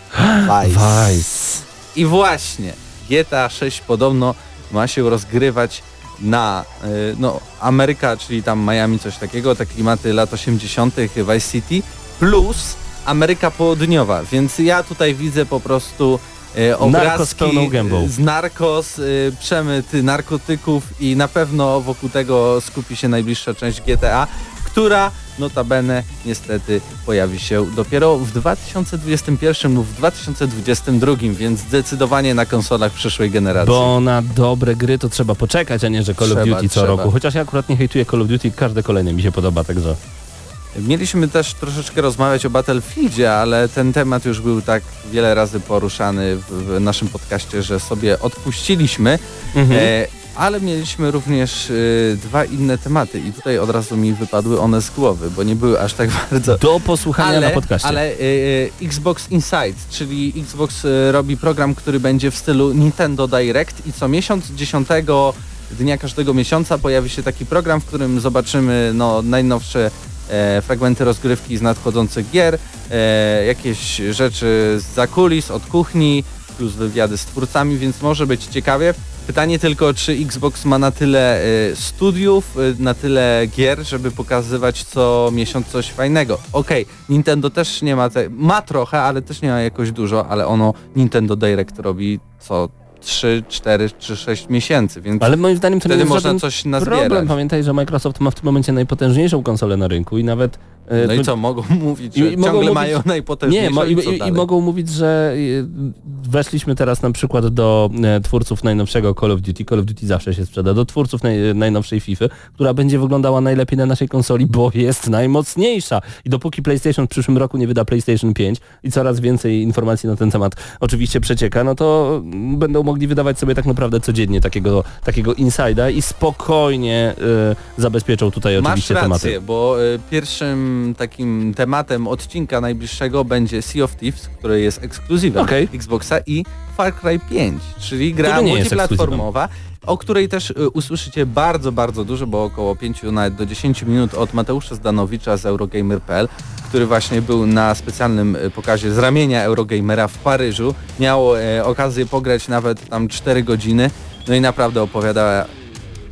Vice. I właśnie GTA 6 podobno ma się rozgrywać na e, no, Ameryka, czyli tam Miami, coś takiego, te klimaty lat 80. Vice City, plus Ameryka Południowa, więc ja tutaj widzę po prostu e, obrazki pełną gębą. z narkos, e, przemyt narkotyków i na pewno wokół tego skupi się najbliższa część GTA, która notabene niestety pojawi się dopiero w 2021 lub w 2022, więc zdecydowanie na konsolach przyszłej generacji. Bo na dobre gry to trzeba poczekać, a nie, że Call of Trzeba, Duty co trzeba. roku. Chociaż ja akurat nie hejtuję Call of Duty, każde kolejne mi się podoba, także... Mieliśmy też troszeczkę rozmawiać o Battlefieldzie, ale ten temat już był tak wiele razy poruszany w, w naszym podcaście, że sobie odpuściliśmy. Mhm. E, ale mieliśmy również e, dwa inne tematy i tutaj od razu mi wypadły one z głowy, bo nie były aż tak bardzo Do posłuchania na podcaście. ale e, e, Xbox Insight, czyli Xbox e, robi program, który będzie w stylu Nintendo Direct i co miesiąc 10 dnia każdego miesiąca pojawi się taki program, w którym zobaczymy no, najnowsze e, fragmenty rozgrywki z nadchodzących gier, e, jakieś rzeczy z zakulis, od kuchni, plus wywiady z twórcami, więc może być ciekawie. Pytanie tylko, czy Xbox ma na tyle e, studiów, e, na tyle gier, żeby pokazywać co miesiąc coś fajnego. Okej, Nintendo też nie ma, te, ma trochę, ale też nie ma jakoś dużo, ale ono Nintendo Direct robi co 3, 4 czy 6 miesięcy, więc Ale moim zdaniem to nie jest można coś nazbierać. problem. Pamiętaj, że Microsoft ma w tym momencie najpotężniejszą konsolę na rynku i nawet... e, No i my- co, mogą mówić, że mogą ciągle mówić- mają najpotężniejszą Nie, i, i, i, mogą mówić, że e, weszliśmy teraz na przykład do e, twórców najnowszego Call of Duty. Call of Duty zawsze się sprzeda. Do twórców naj, najnowszej FIFA, która będzie wyglądała najlepiej na naszej konsoli, bo jest najmocniejsza. I dopóki PlayStation w przyszłym roku nie wyda PlayStation 5 i coraz więcej informacji na ten temat oczywiście przecieka, no to mm, będą mogli wydawać sobie tak naprawdę codziennie takiego, takiego insida i spokojnie e, zabezpieczą tutaj Masz oczywiście rację, tematy. bo y, pierwszym takim tematem odcinka najbliższego będzie Sea of Thieves, który jest ekskluzywem Okej. Xboxa i Far Cry 5, czyli gra multiplatformowa, o której też y, usłyszycie bardzo, bardzo dużo, bo około 5 nawet do 10 minut od Mateusza Zdanowicza z Eurogamer.pl, który właśnie był na specjalnym y, pokazie z ramienia Eurogamera w Paryżu. Miał e, okazję pograć nawet tam 4 godziny, no i naprawdę opowiada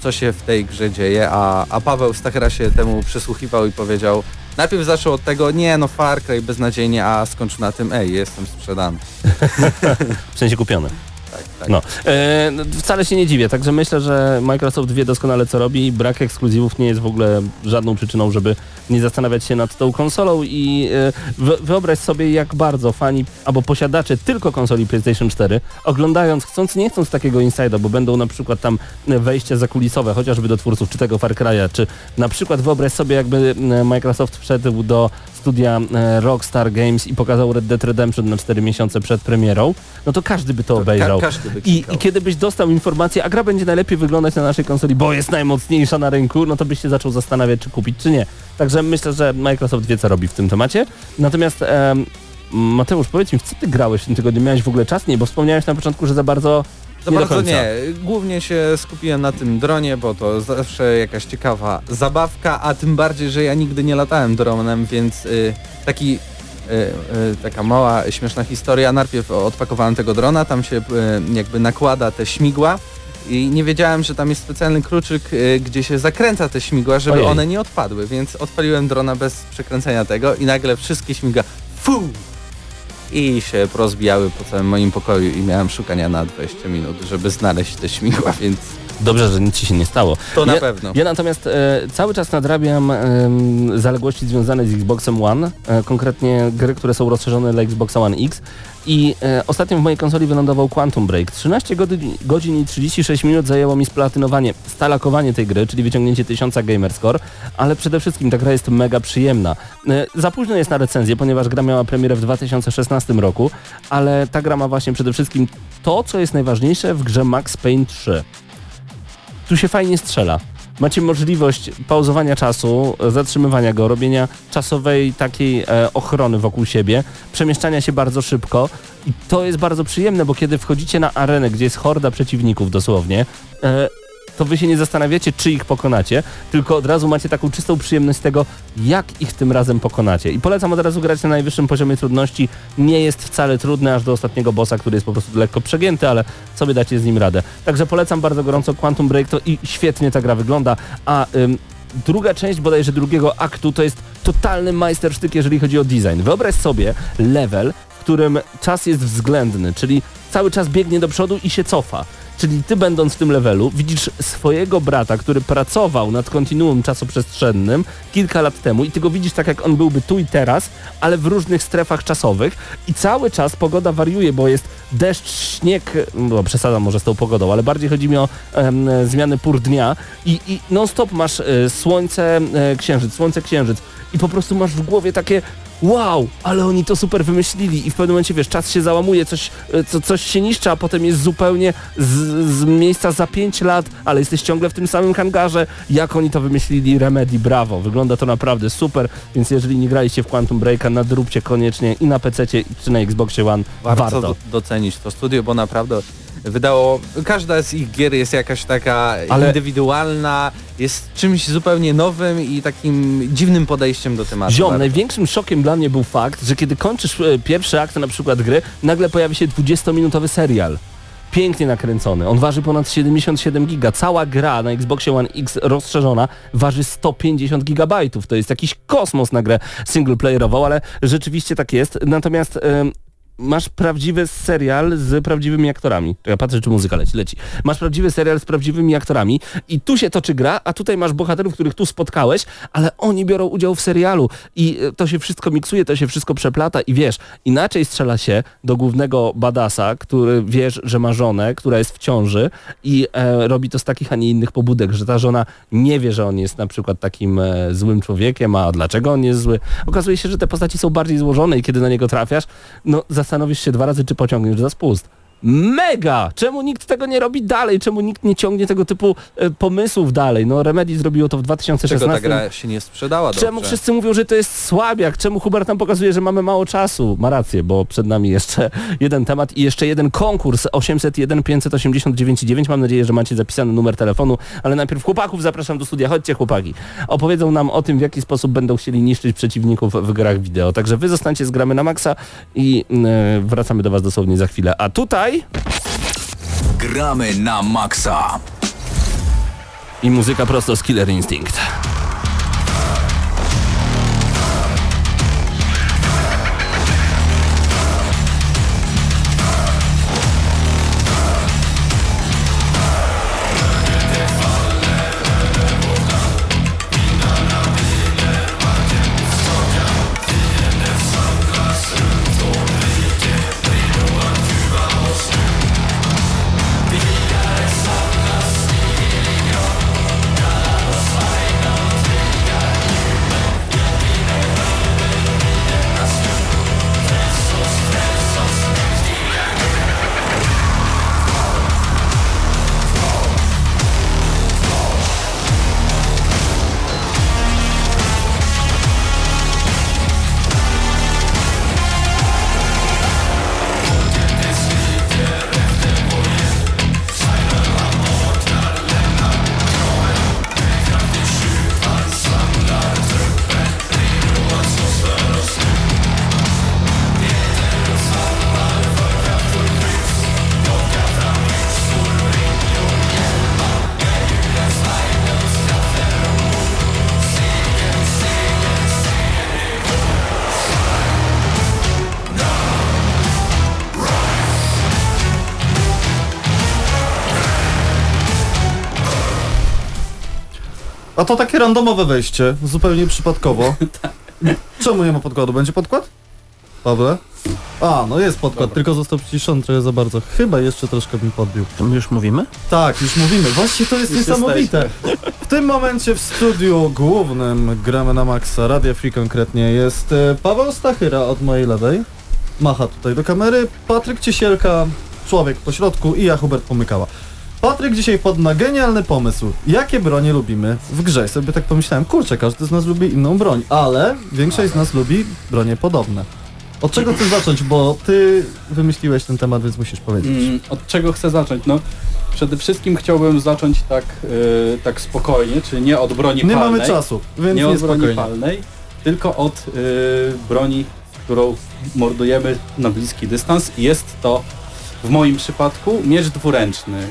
co się w tej grze dzieje, a, a Paweł Stachera się temu przysłuchiwał i powiedział najpierw zaczął od tego, nie no Far Cry beznadziejnie, a skończył na tym, ej, jestem sprzedany. W sensie kupione. Tak, tak. No, e, no, wcale się nie dziwię, także myślę, że Microsoft wie doskonale co robi i brak ekskluzywów nie jest w ogóle żadną przyczyną, żeby nie zastanawiać się nad tą konsolą i e, wy- wyobraź sobie jak bardzo fani albo posiadacze tylko konsoli PlayStation 4 oglądając, chcąc nie chcąc takiego inside'a, bo będą na przykład tam wejścia zakulisowe, chociażby do twórców czy tego Far Cry'a, czy na przykład wyobraź sobie jakby Microsoft wszedł do studia e, Rockstar Games i pokazał Red Dead Redemption na 4 miesiące przed premierą, no to każdy by to obejrzał. Ka- by I. I kiedy byś dostał informację, a gra będzie najlepiej wyglądać na naszej konsoli, bo jest najmocniejsza na rynku, no to byś się zaczął zastanawiać, czy kupić, czy nie. Także myślę, że Microsoft wie, co robi w tym temacie. Natomiast em, Mateusz, powiedz mi, w co ty grałeś w tym tygodniu? Miałeś w ogóle czas? Nie, bo wspomniałeś na początku, że za bardzo Za nie do bardzo nie. Głównie się skupiłem na tym dronie, bo to zawsze jakaś ciekawa zabawka, a tym bardziej, że ja nigdy nie latałem dronem, więc y, taki y, y, taka mała, śmieszna historia. Najpierw odpakowałem tego drona, tam się y, jakby nakłada te śmigła i nie wiedziałem, że tam jest specjalny kluczyk, gdzie się zakręca te śmigła, żeby Ojej. one nie odpadły, więc odpaliłem drona bez przekręcenia tego i nagle wszystkie śmigła fu i się porozbijały po całym moim pokoju i miałem szukania na 20 minut, żeby znaleźć te śmigła, więc Dobrze, że nic ci się nie stało. to na ja, pewno. Ja natomiast e, cały czas nadrabiam e, zaległości związane z Xboxem One, e, konkretnie gry, które są rozszerzone dla Xboxa One X i e, ostatnio w mojej konsoli wylądował Quantum Break. 13 godzin, godzin i 36 minut zajęło mi splatynowanie, stalakowanie tej gry, czyli wyciągnięcie 1000 gamerscore, ale przede wszystkim ta gra jest mega przyjemna. E, za późno jest na recenzję, ponieważ gra miała premierę w 2016 roku, ale ta gra ma właśnie przede wszystkim to, co jest najważniejsze w grze Max Payne 3 tu się fajnie strzela. Macie możliwość pauzowania czasu, zatrzymywania go, robienia czasowej takiej e, ochrony wokół siebie, przemieszczania się bardzo szybko i to jest bardzo przyjemne, bo kiedy wchodzicie na arenę, gdzie jest horda przeciwników dosłownie, e, to wy się nie zastanawiacie, czy ich pokonacie, tylko od razu macie taką czystą przyjemność z tego, jak ich tym razem pokonacie. I polecam od razu grać na najwyższym poziomie trudności. Nie jest wcale trudny aż do ostatniego bossa, który jest po prostu lekko przegięty, ale sobie dacie z nim radę. Także polecam bardzo gorąco Quantum Break to i świetnie ta gra wygląda, a ym, druga część bodajże drugiego aktu to jest totalny majstersztyk, jeżeli chodzi o design. Wyobraź sobie level, w którym czas jest względny, czyli cały czas biegnie do przodu i się cofa. Czyli ty będąc w tym levelu widzisz swojego brata, który pracował nad kontinuum czasoprzestrzennym kilka lat temu i ty go widzisz tak jak on byłby tu i teraz, ale w różnych strefach czasowych. I cały czas pogoda wariuje, bo jest deszcz, śnieg, no przesadzam może z tą pogodą, ale bardziej chodzi mi o em, zmiany pór dnia. I, i non stop masz e, słońce, e, księżyc, słońce, księżyc. I po prostu masz w głowie takie wow, ale oni to super wymyślili i w pewnym momencie, wiesz, czas się załamuje, coś, e, co, coś się niszczy, a potem jest zupełnie z, z miejsca za 5 lat, ale jesteś ciągle w tym samym hangarze. Jak oni to wymyślili, Remedy, brawo. Wygląda to naprawdę super, więc jeżeli nie graliście w Quantum Breaka, nadróbcie koniecznie i na PC czy na Xboxie One. Warto, Warto. do- docenić to studio, bo naprawdę wydało, każda z ich gier jest jakaś taka Ale- indywidualna, jest czymś zupełnie nowym i takim dziwnym podejściem do tematu. Ziom, największym szokiem dla mnie był fakt, że kiedy kończysz e, pierwszy akt na przykład gry, nagle pojawi się 20-minutowy serial. Pięknie nakręcony. On waży ponad 77 giga. Cała gra na Xboxie One X rozszerzona waży 150 gigabajtów. To jest jakiś kosmos na grę singleplayerową, ale rzeczywiście tak jest. Natomiast masz prawdziwy serial z prawdziwymi aktorami. Ja patrzę, czy muzyka leci. leci. Masz prawdziwy serial z prawdziwymi aktorami i tu się toczy gra, a tutaj masz bohaterów, których tu spotkałeś, ale oni biorą udział w serialu i e, to się wszystko miksuje, to się wszystko przeplata i wiesz, inaczej strzela się do głównego badasa, który wiesz, że ma żonę, która jest w ciąży i e, robi to z takich, a nie innych pobudek, że ta żona nie wie, że on jest na przykład takim e, złym człowiekiem, a dlaczego on jest zły. Okazuje się, że te postaci są bardziej złożone i kiedy na niego trafiasz, no zastanowisz się dwa razy, czy pociągniesz za spust. Mega! Czemu nikt tego nie robi dalej? Czemu nikt nie ciągnie tego typu e, pomysłów dalej? No Remedy zrobiło to w Czego 2016. ta gra się nie sprzedała Czemu dobrze? wszyscy mówią, że to jest słabiak? Czemu Hubert nam pokazuje, że mamy mało czasu? Ma rację, bo przed nami jeszcze jeden temat i jeszcze jeden konkurs 801 589 9. Mam nadzieję, że macie zapisany numer telefonu, ale najpierw chłopaków zapraszam do studia. Chodźcie chłopaki. Opowiedzą nam o tym, w jaki sposób będą chcieli niszczyć przeciwników w grach wideo. Także wy zostańcie z gramy na maksa i e, wracamy do was dosłownie za chwilę. A tutaj Gramy na maksa. i muzyka prosto z Killer Instinct. A to takie randomowe wejście, zupełnie przypadkowo. Czemu nie ma podkładu? Będzie podkład? Pawle? A, no jest podkład, tylko został przyciszony trochę za bardzo. Chyba jeszcze troszkę mi podbił. To my już mówimy? Tak, już mówimy. Właśnie to jest niesamowite. W tym momencie w studiu głównym gramy na maksa, Radia Free konkretnie, jest e, Paweł Stachyra od mojej lewej. Macha tutaj do kamery. Patryk Ciesielka, człowiek po środku i ja Hubert Pomykała. Patryk dzisiaj wpadł na genialny pomysł. Jakie bronie lubimy w grze? I sobie tak pomyślałem, kurczę, każdy z nas lubi inną broń, ale większość z nas lubi bronie podobne. Od czego chcesz zacząć, bo ty wymyśliłeś ten temat, więc musisz powiedzieć. Mm, od czego chcę zacząć? No, przede wszystkim chciałbym zacząć tak, y, tak spokojnie, czyli nie od broni Nie palnej. mamy czasu, więc nie nie od broni spokojnie. palnej, tylko od y, broni, którą mordujemy na bliski dystans. Jest to w moim przypadku miecz dwuręczny.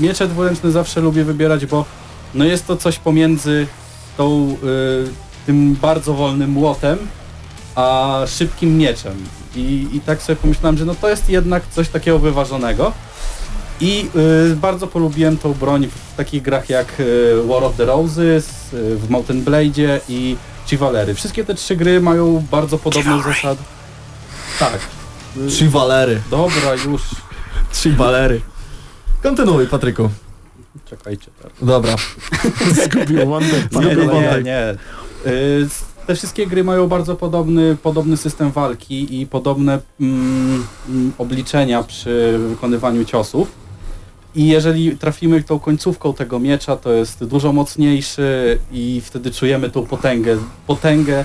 Miecze dwuręczne zawsze lubię wybierać, bo no jest to coś pomiędzy tą, y, tym bardzo wolnym młotem, a szybkim mieczem. I, I tak sobie pomyślałem, że no to jest jednak coś takiego wyważonego. I y, bardzo polubiłem tą broń w takich grach jak y, War of the Roses, y, w Mountain Blade i Chivalery. Wszystkie te trzy gry mają bardzo podobne zasady. Tak. Trzy walery. Dobra, już. Trzy walery. Kontynuuj, Patryku. Czekajcie teraz. Dobra. Zgubił wątek. Nie, nie, nie, nie. Y, Te wszystkie gry mają bardzo podobny, podobny system walki i podobne mm, obliczenia przy wykonywaniu ciosów. I jeżeli trafimy tą końcówką tego miecza, to jest dużo mocniejszy i wtedy czujemy tą potęgę, potęgę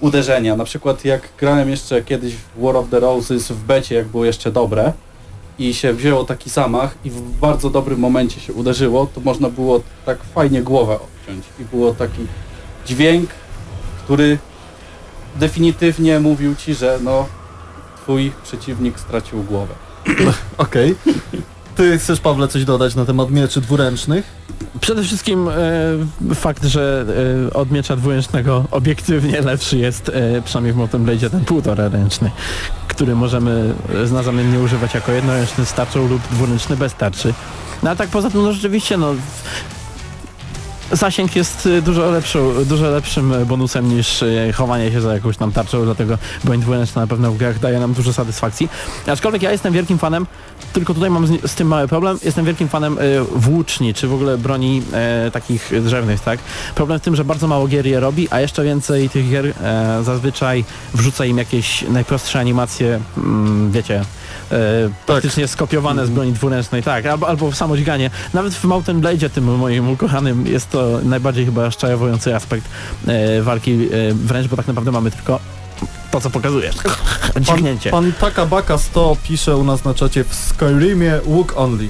uderzenia. Na przykład jak grałem jeszcze kiedyś w War of the Roses w becie, jak było jeszcze dobre i się wzięło taki zamach i w bardzo dobrym momencie się uderzyło, to można było tak fajnie głowę obciąć i było taki dźwięk, który definitywnie mówił ci, że no twój przeciwnik stracił głowę. Okej. Ty chcesz, Pawle, coś dodać na temat mieczy dwuręcznych? Przede wszystkim e, fakt, że e, od miecza dwuręcznego obiektywnie lepszy jest, e, przynajmniej w Mountain Blade, ten półtora ręczny, który możemy e, znamiennie używać jako jednoręczny z tarczą lub dwuręczny bez tarczy. No a tak poza tym, no rzeczywiście, no zasięg jest e, dużo, lepszą, dużo lepszym bonusem niż e, chowanie się za jakąś tam tarczą, dlatego broń dwuręczna na pewno w grach daje nam dużo satysfakcji. Aczkolwiek ja jestem wielkim fanem tylko tutaj mam z, z tym mały problem. Jestem wielkim fanem y, włóczni, czy w ogóle broni e, takich drzewnych, tak? Problem w tym, że bardzo mało gier je robi, a jeszcze więcej tych gier e, zazwyczaj wrzuca im jakieś najprostsze animacje, mm, wiecie, e, praktycznie skopiowane z broni dwuręcznej, tak, albo, albo w samo dźganie. Nawet w Mountain Blade, tym moim ukochanym, jest to najbardziej chyba szczajowujący aspekt e, walki e, wręcz, bo tak naprawdę mamy tylko to, co pokazujesz. Dźgnięcie. Pan Takabaka 100 pisze u nas na czacie w Skyrimie Walk Only.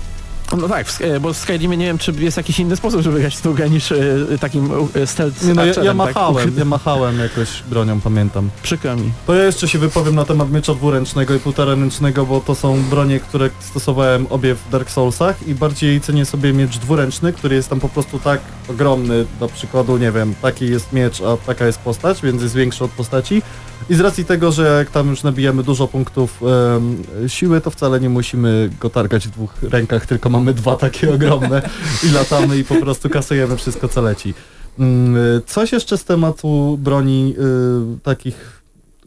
No tak, Sk- bo w Skyrimie nie wiem, czy jest jakiś inny sposób, żeby grać w tą grę niż y, takim y, stealth Nie no, ja, ja archerem, machałem, tak? ja machałem jakoś bronią, pamiętam. Przykro mi. To ja jeszcze się wypowiem na temat miecza dwuręcznego i półtoraręcznego, bo to są bronie, które stosowałem obie w Dark Soulsach i bardziej cenię sobie miecz dwuręczny, który jest tam po prostu tak ogromny, na przykładu, nie wiem, taki jest miecz, a taka jest postać, więc jest większy od postaci. I z racji tego, że jak tam już nabijemy dużo punktów em, siły, to wcale nie musimy go targać w dwóch rękach, tylko mamy dwa takie ogromne i latamy i po prostu kasujemy wszystko co leci. Mm, Coś jeszcze z tematu broni y, takich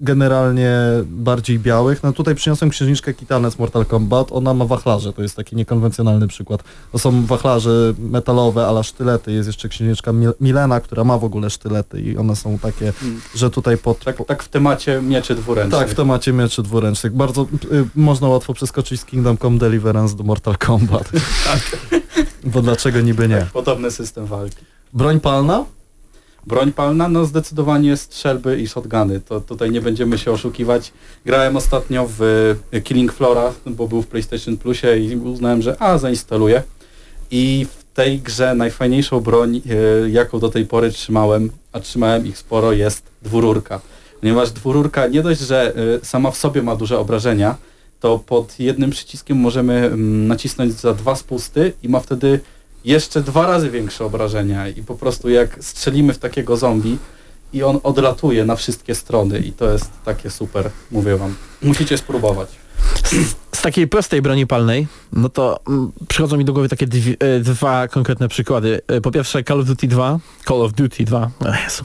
generalnie bardziej białych. No tutaj przyniosłem księżniczkę Kitane z Mortal Kombat. Ona ma wachlarze, to jest taki niekonwencjonalny przykład. To są wachlarze metalowe, ale sztylety. Jest jeszcze księżniczka Mil- Milena, która ma w ogóle sztylety i one są takie, Mm. że tutaj pod... Tak, tak w temacie mieczy dwuręcznych. Tak, w temacie mieczy dwuręcznych. Bardzo y, można łatwo przeskoczyć z Kingdom Come Deliverance do Mortal Kombat. Bo dlaczego niby nie? Tak, podobny system walki. Broń palna? Broń palna, no zdecydowanie strzelby i shotguny. To tutaj nie będziemy się oszukiwać. Grałem ostatnio w y, Killing Flora, bo był w PlayStation Plusie i uznałem, że a, zainstaluję. I w tej grze najfajniejszą broń, y, jaką do tej pory trzymałem, a trzymałem ich sporo, jest dwururka. Ponieważ dwururka nie dość, że y, sama w sobie ma duże obrażenia, to pod jednym przyciskiem możemy mm, nacisnąć za dwa spusty i ma wtedy jeszcze dwa razy większe obrażenia i po prostu jak strzelimy w takiego zombie i on odlatuje na wszystkie strony i to jest takie super, mówię wam. Musicie spróbować. Z, takiej prostej broni palnej, no to mm, przychodzą mi do głowy takie dwie, e, dwa konkretne przykłady. E, Po pierwsze Call of Duty 2, Call of Duty 2, o Jezu.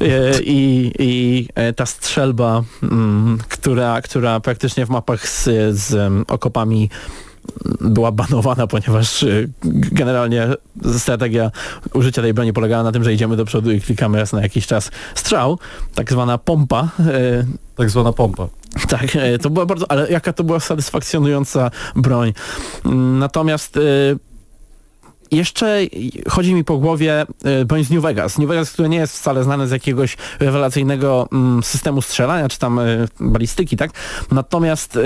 E, i, i ta strzelba, mm, która, która praktycznie w mapach z, z em, okopami była banowana, ponieważ y, generalnie strategia użycia tej broni polegała na tym, że idziemy do przodu i klikamy raz na jakiś czas strzał, tak zwana pompa. y, Tak zwana pompa. tak, e, to była bardzo, ale jaka to była satysfakcjonująca broń. Mm, Natomiast jeszcze chodzi mi po głowie broń z New Vegas. New Vegas, który nie jest wcale znany z jakiegoś rewelacyjnego mm, systemu strzelania, czy tam e, balistyki, tak? Natomiast e,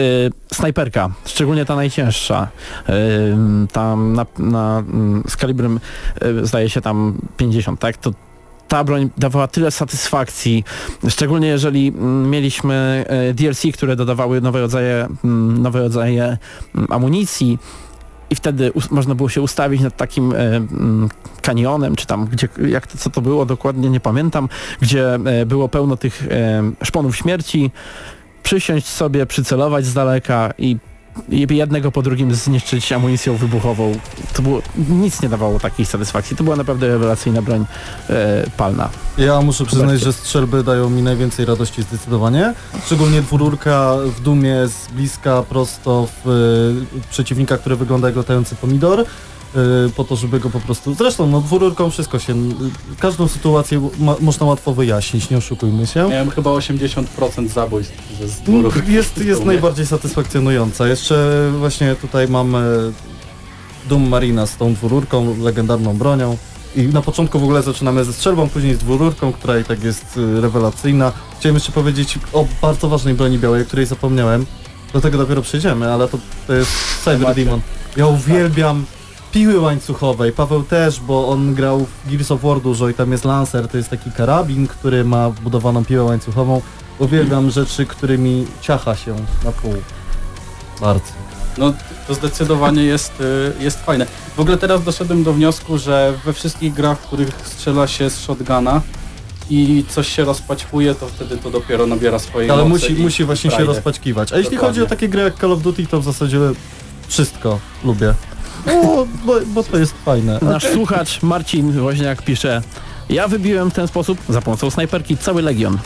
snajperka, szczególnie ta najcięższa, tam na, na, mm, z kalibrem zdaje się tam 50, tak? To ta broń dawała tyle satysfakcji, szczególnie jeżeli mm, mieliśmy DLC, które dodawały nowe rodzaje, nowe rodzaje amunicji i wtedy można było się ustawić nad takim e, kanionem, czy tam, gdzie, jak to, co to było dokładnie, nie pamiętam, gdzie e, było pełno tych e, szponów śmierci, przysiąść sobie, przycelować z daleka i jednego po drugim zniszczyć amunicją wybuchową. To było, nic nie dawało takiej satysfakcji. To była naprawdę rewelacyjna broń e, palna. Ja muszę przyznać, że strzelby dają mi najwięcej radości zdecydowanie. Szczególnie dwururka w dumie z bliska prosto w y, przeciwnika, który wygląda jak latający pomidor. Y, Po to, żeby go po prostu... Zresztą, no dwururką wszystko się... Każdą sytuację ma, można łatwo wyjaśnić, nie oszukujmy się. Miałem chyba 80% zabójstw ze z No, dwóch. Jest, jest najbardziej satysfakcjonująca. Jeszcze właśnie tutaj mamy Doom Marina z tą dwururką, legendarną bronią. I na początku w ogóle zaczynamy ze strzelbą, później z dwururką, która i tak jest y, rewelacyjna. Chciałem jeszcze powiedzieć o bardzo ważnej broni białej, o której zapomniałem. Do tego dopiero przejdziemy, ale to, to jest Cyber Demon. Ja uwielbiam piły łańcuchowej. Paweł też, bo on grał w Gears of War dużo i tam jest Lancer, to jest taki karabin, który ma wbudowaną piłę łańcuchową. Uwielbiam rzeczy, którymi ciacha się na pół. Bardzo. No to zdecydowanie jest, y, jest fajne. W ogóle teraz doszedłem do wniosku, że we wszystkich grach, w których strzela się z shotguna i coś się rozpaćkuje, to wtedy to dopiero nabiera swojej Ale musi, musi właśnie się rozpaćkiwać. A jeśli Dokładnie. chodzi o takie gry jak Call of Duty, to w zasadzie wszystko lubię. No, bo, bo to jest fajne. Nasz słuchacz Marcin Woźniak pisze ja wybiłem w ten sposób za pomocą snajperki cały legion.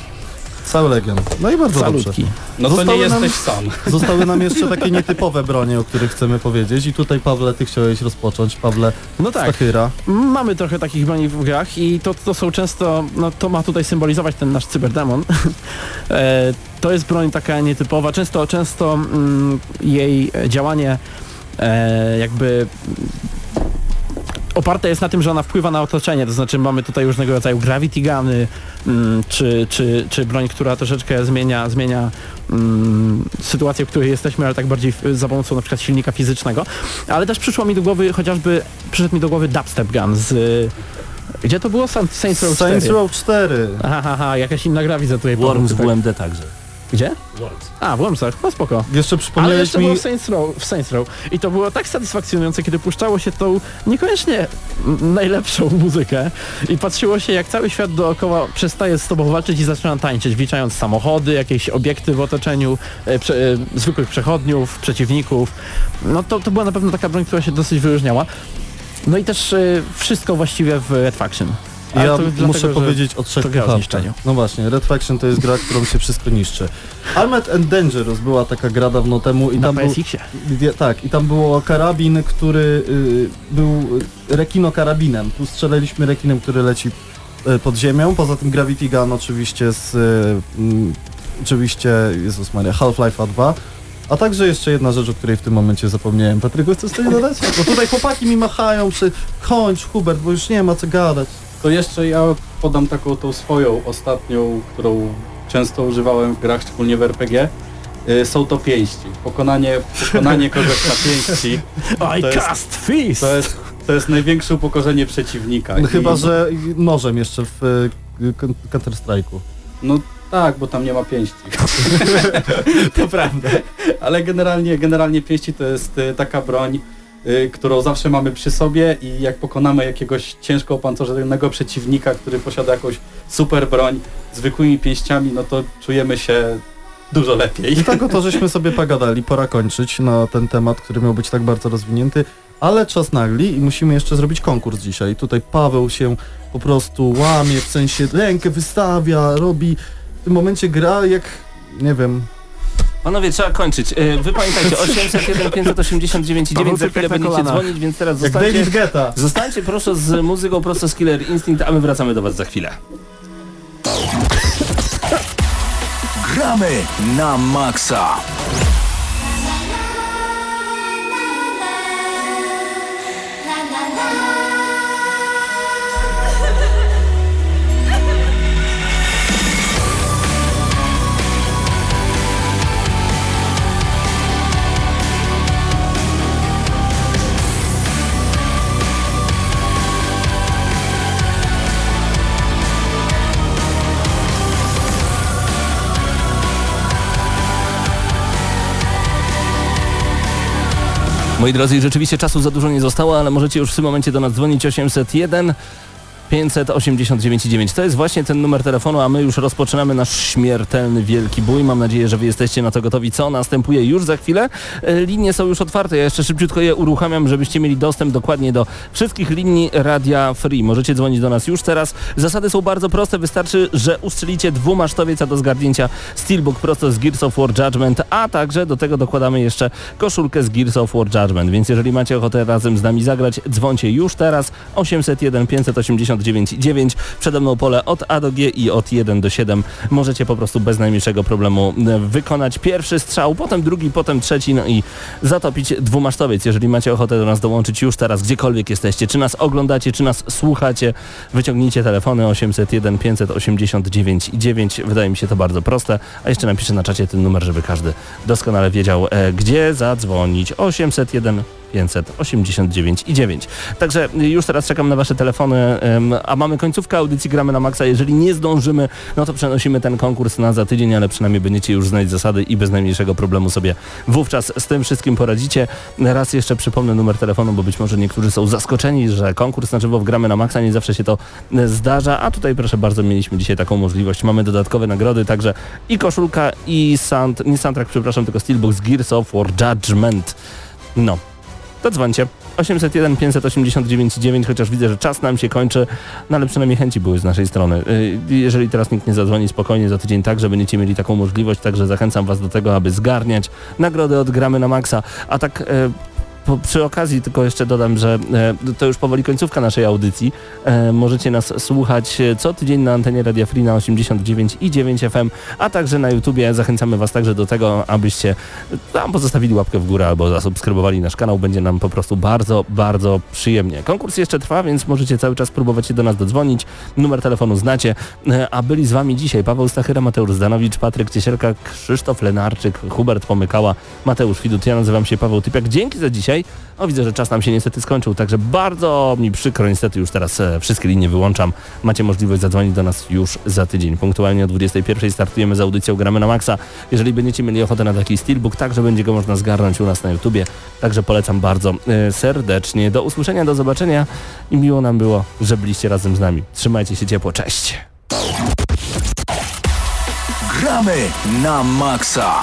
Cały Legion. No i bardzo dobrze. Salutki. No to nie Zostały nam- jesteś sam. Zostały nam jeszcze takie nietypowe bronie, o których chcemy powiedzieć. I tutaj Pawle, ty chciałeś rozpocząć. Pawle No tak, Stachyra. mamy trochę takich broni w grach i to, to są często, no to ma tutaj symbolizować ten nasz cyberdemon. e, to jest broń taka nietypowa, często, często mm, jej działanie e, jakby oparte jest na tym, że ona wpływa na otoczenie, to znaczy mamy tutaj różnego rodzaju gravity guny, mm, czy, czy, czy broń, która troszeczkę zmienia, zmienia mm, sytuację, w której jesteśmy, ale tak bardziej za pomocą na przykład silnika fizycznego. Ale też przyszło mi do głowy, chociażby przyszedł mi do głowy dubstep gun z... Gdzie to było? Saints Row 4. Saints Row 4. Aha, aha, jakaś inna gra widzę tutaj. Worms w. UMD także. Gdzie? Worms. A, w Wormsach, no spoko. Jeszcze Ale przypomniałeś jeszcze mi... było w Saints, Row, w Saints Row i to było tak satysfakcjonujące, kiedy puszczało się tą niekoniecznie najlepszą muzykę i patrzyło się, jak cały świat dookoła przestaje z tobą walczyć i zaczyna tańczyć, wliczając samochody, jakieś obiekty w otoczeniu, e, prze, e, zwykłych przechodniów, przeciwników. No to, to była na pewno taka broń, która się dosyć wyróżniała. No i też e, wszystko właściwie w Red Faction. Ale Ja dlatego, muszę powiedzieć o trzech zniszczeniu. No właśnie, Red Faction to jest gra, którą się wszystko niszczy. Armored and Dangerous była taka gra dawno temu i Na tam był... Tak, i tam było karabin, który y, był rekino karabinem. Tu strzelaliśmy rekinem, który leci y, pod ziemią. Poza tym Gravity Gun oczywiście z... Y, oczywiście, Jezus Maria, Half-Life 2. A także jeszcze jedna rzecz, o której w tym momencie zapomniałem. Patryku, chcesz coś dodać? Bo tutaj chłopaki mi machają przy... Kończ, Hubert, bo już nie ma co gadać. To jeszcze ja podam taką tą swoją ostatnią, którą często używałem w grach, szczególnie w RPG. Y, Są to pięści. Pokonanie, pokonanie kogoś na pięści I To jest- cast fist! to jest, to jest największe upokorzenie przeciwnika. No, I- chyba, że nożem jeszcze w y, Counter-Strike'u. No tak, bo tam nie ma pięści. to prawda. Ale generalnie, generalnie pięści to jest y, taka broń, którą zawsze mamy przy sobie i jak pokonamy jakiegoś ciężko opancerzonego przeciwnika, który posiada jakąś super broń zwykłymi pięściami, no to czujemy się Dużo lepiej. I tak oto żeśmy sobie pogadali, pora kończyć na ten temat, który miał być tak bardzo rozwinięty, ale czas nagli i musimy jeszcze zrobić konkurs dzisiaj. Tutaj Paweł się po prostu łamie, w sensie rękę wystawia, robi, w tym momencie gra jak, nie wiem, Panowie, trzeba kończyć. E, Wy pamiętajcie, 801 589 i 9 za chwilę będziecie dzwonić, więc teraz jak zostańcie, David Guetta. zostańcie proszę z muzyką prosto z Killer Instinct, a my wracamy do was za chwilę. Gramy na maksa. Moi drodzy, rzeczywiście czasu za dużo nie zostało, ale możecie już w tym momencie do nas dzwonić 801 589,9. To jest właśnie ten numer telefonu, a my już rozpoczynamy nasz śmiertelny wielki bój. Mam nadzieję, że wy jesteście na to gotowi, co następuje już za chwilę. E, Linie są już otwarte, ja jeszcze szybciutko je uruchamiam, żebyście mieli dostęp dokładnie do wszystkich linii Radia Free. Możecie dzwonić do nas już teraz. Zasady są bardzo proste, wystarczy, że ustrzelicie dwumasztowieca do zgarnięcia Steelbook prosto z Gears of War Judgment, a także do tego dokładamy jeszcze koszulkę z Gears of War Judgment, więc jeżeli macie ochotę razem z nami zagrać, dzwońcie już teraz 801 589 9. Przede mną pole od A do G i od 1 do 7. Możecie po prostu bez najmniejszego problemu e, wykonać pierwszy strzał, potem drugi, potem trzeci, no i zatopić dwumasztowiec. Jeżeli macie ochotę do nas dołączyć już teraz, gdziekolwiek jesteście, czy nas oglądacie, czy nas słuchacie, wyciągnijcie telefony 801 589 9. Wydaje mi się to bardzo proste, a jeszcze napiszę na czacie ten numer, żeby każdy doskonale wiedział, e, gdzie zadzwonić. 801 589 i 9. Także już teraz czekam na wasze telefony, a mamy końcówkę audycji Gramy na Maxa. Jeżeli nie zdążymy, no to przenosimy ten konkurs na za tydzień, ale przynajmniej będziecie już znać zasady i bez najmniejszego problemu sobie wówczas z tym wszystkim poradzicie. Raz jeszcze przypomnę numer telefonu, bo być może niektórzy są zaskoczeni, że konkurs na żywo w Gramy na Maxa nie zawsze się to e, zdarza, a tutaj proszę bardzo mieliśmy dzisiaj taką możliwość. Mamy dodatkowe nagrody, także i koszulka i sound, nie soundtrack, przepraszam, tylko Steelbook z Gears of War Judgment. No, to dzwońcie. 801 589 9, chociaż widzę, że czas nam się kończy, no ale przynajmniej chęci były z naszej strony. Y, Jeżeli teraz nikt nie zadzwoni spokojnie za tydzień także będziecie mieli taką możliwość, także zachęcam was do tego, aby zgarniać nagrody od Gramy na Maxa, a tak e, po, przy okazji tylko jeszcze dodam, że e, to już powoli końcówka naszej audycji. E, możecie nas słuchać e, co tydzień na antenie Radia Free na 89 i 9 FM, a także na YouTubie. Zachęcamy Was także do tego, abyście tam pozostawili łapkę w górę albo zasubskrybowali nasz kanał. Będzie nam po prostu bardzo, bardzo przyjemnie. Konkurs jeszcze trwa, więc możecie cały czas próbować się do nas dodzwonić. Numer telefonu znacie. E, a byli z Wami dzisiaj Paweł Stachyra, Mateusz Zdanowicz, Patryk Ciesielka, Krzysztof Lenarczyk, Hubert Pomykała, Mateusz Widut. Ja nazywam się Paweł Typiak. Dzięki za dzisiaj. O, widzę, że czas nam się niestety skończył, także bardzo mi przykro, niestety już teraz e, wszystkie linie wyłączam. Macie możliwość zadzwonić do nas już za tydzień. Punktualnie o 21 startujemy z audycją Gramy na Maxa. Jeżeli będziecie mieli ochotę na taki steelbook, także będzie go można zgarnąć u nas na YouTubie. Także polecam bardzo e, serdecznie. Do usłyszenia, do zobaczenia i miło nam było, że byliście razem z nami. Trzymajcie się ciepło, cześć! Gramy na maksa.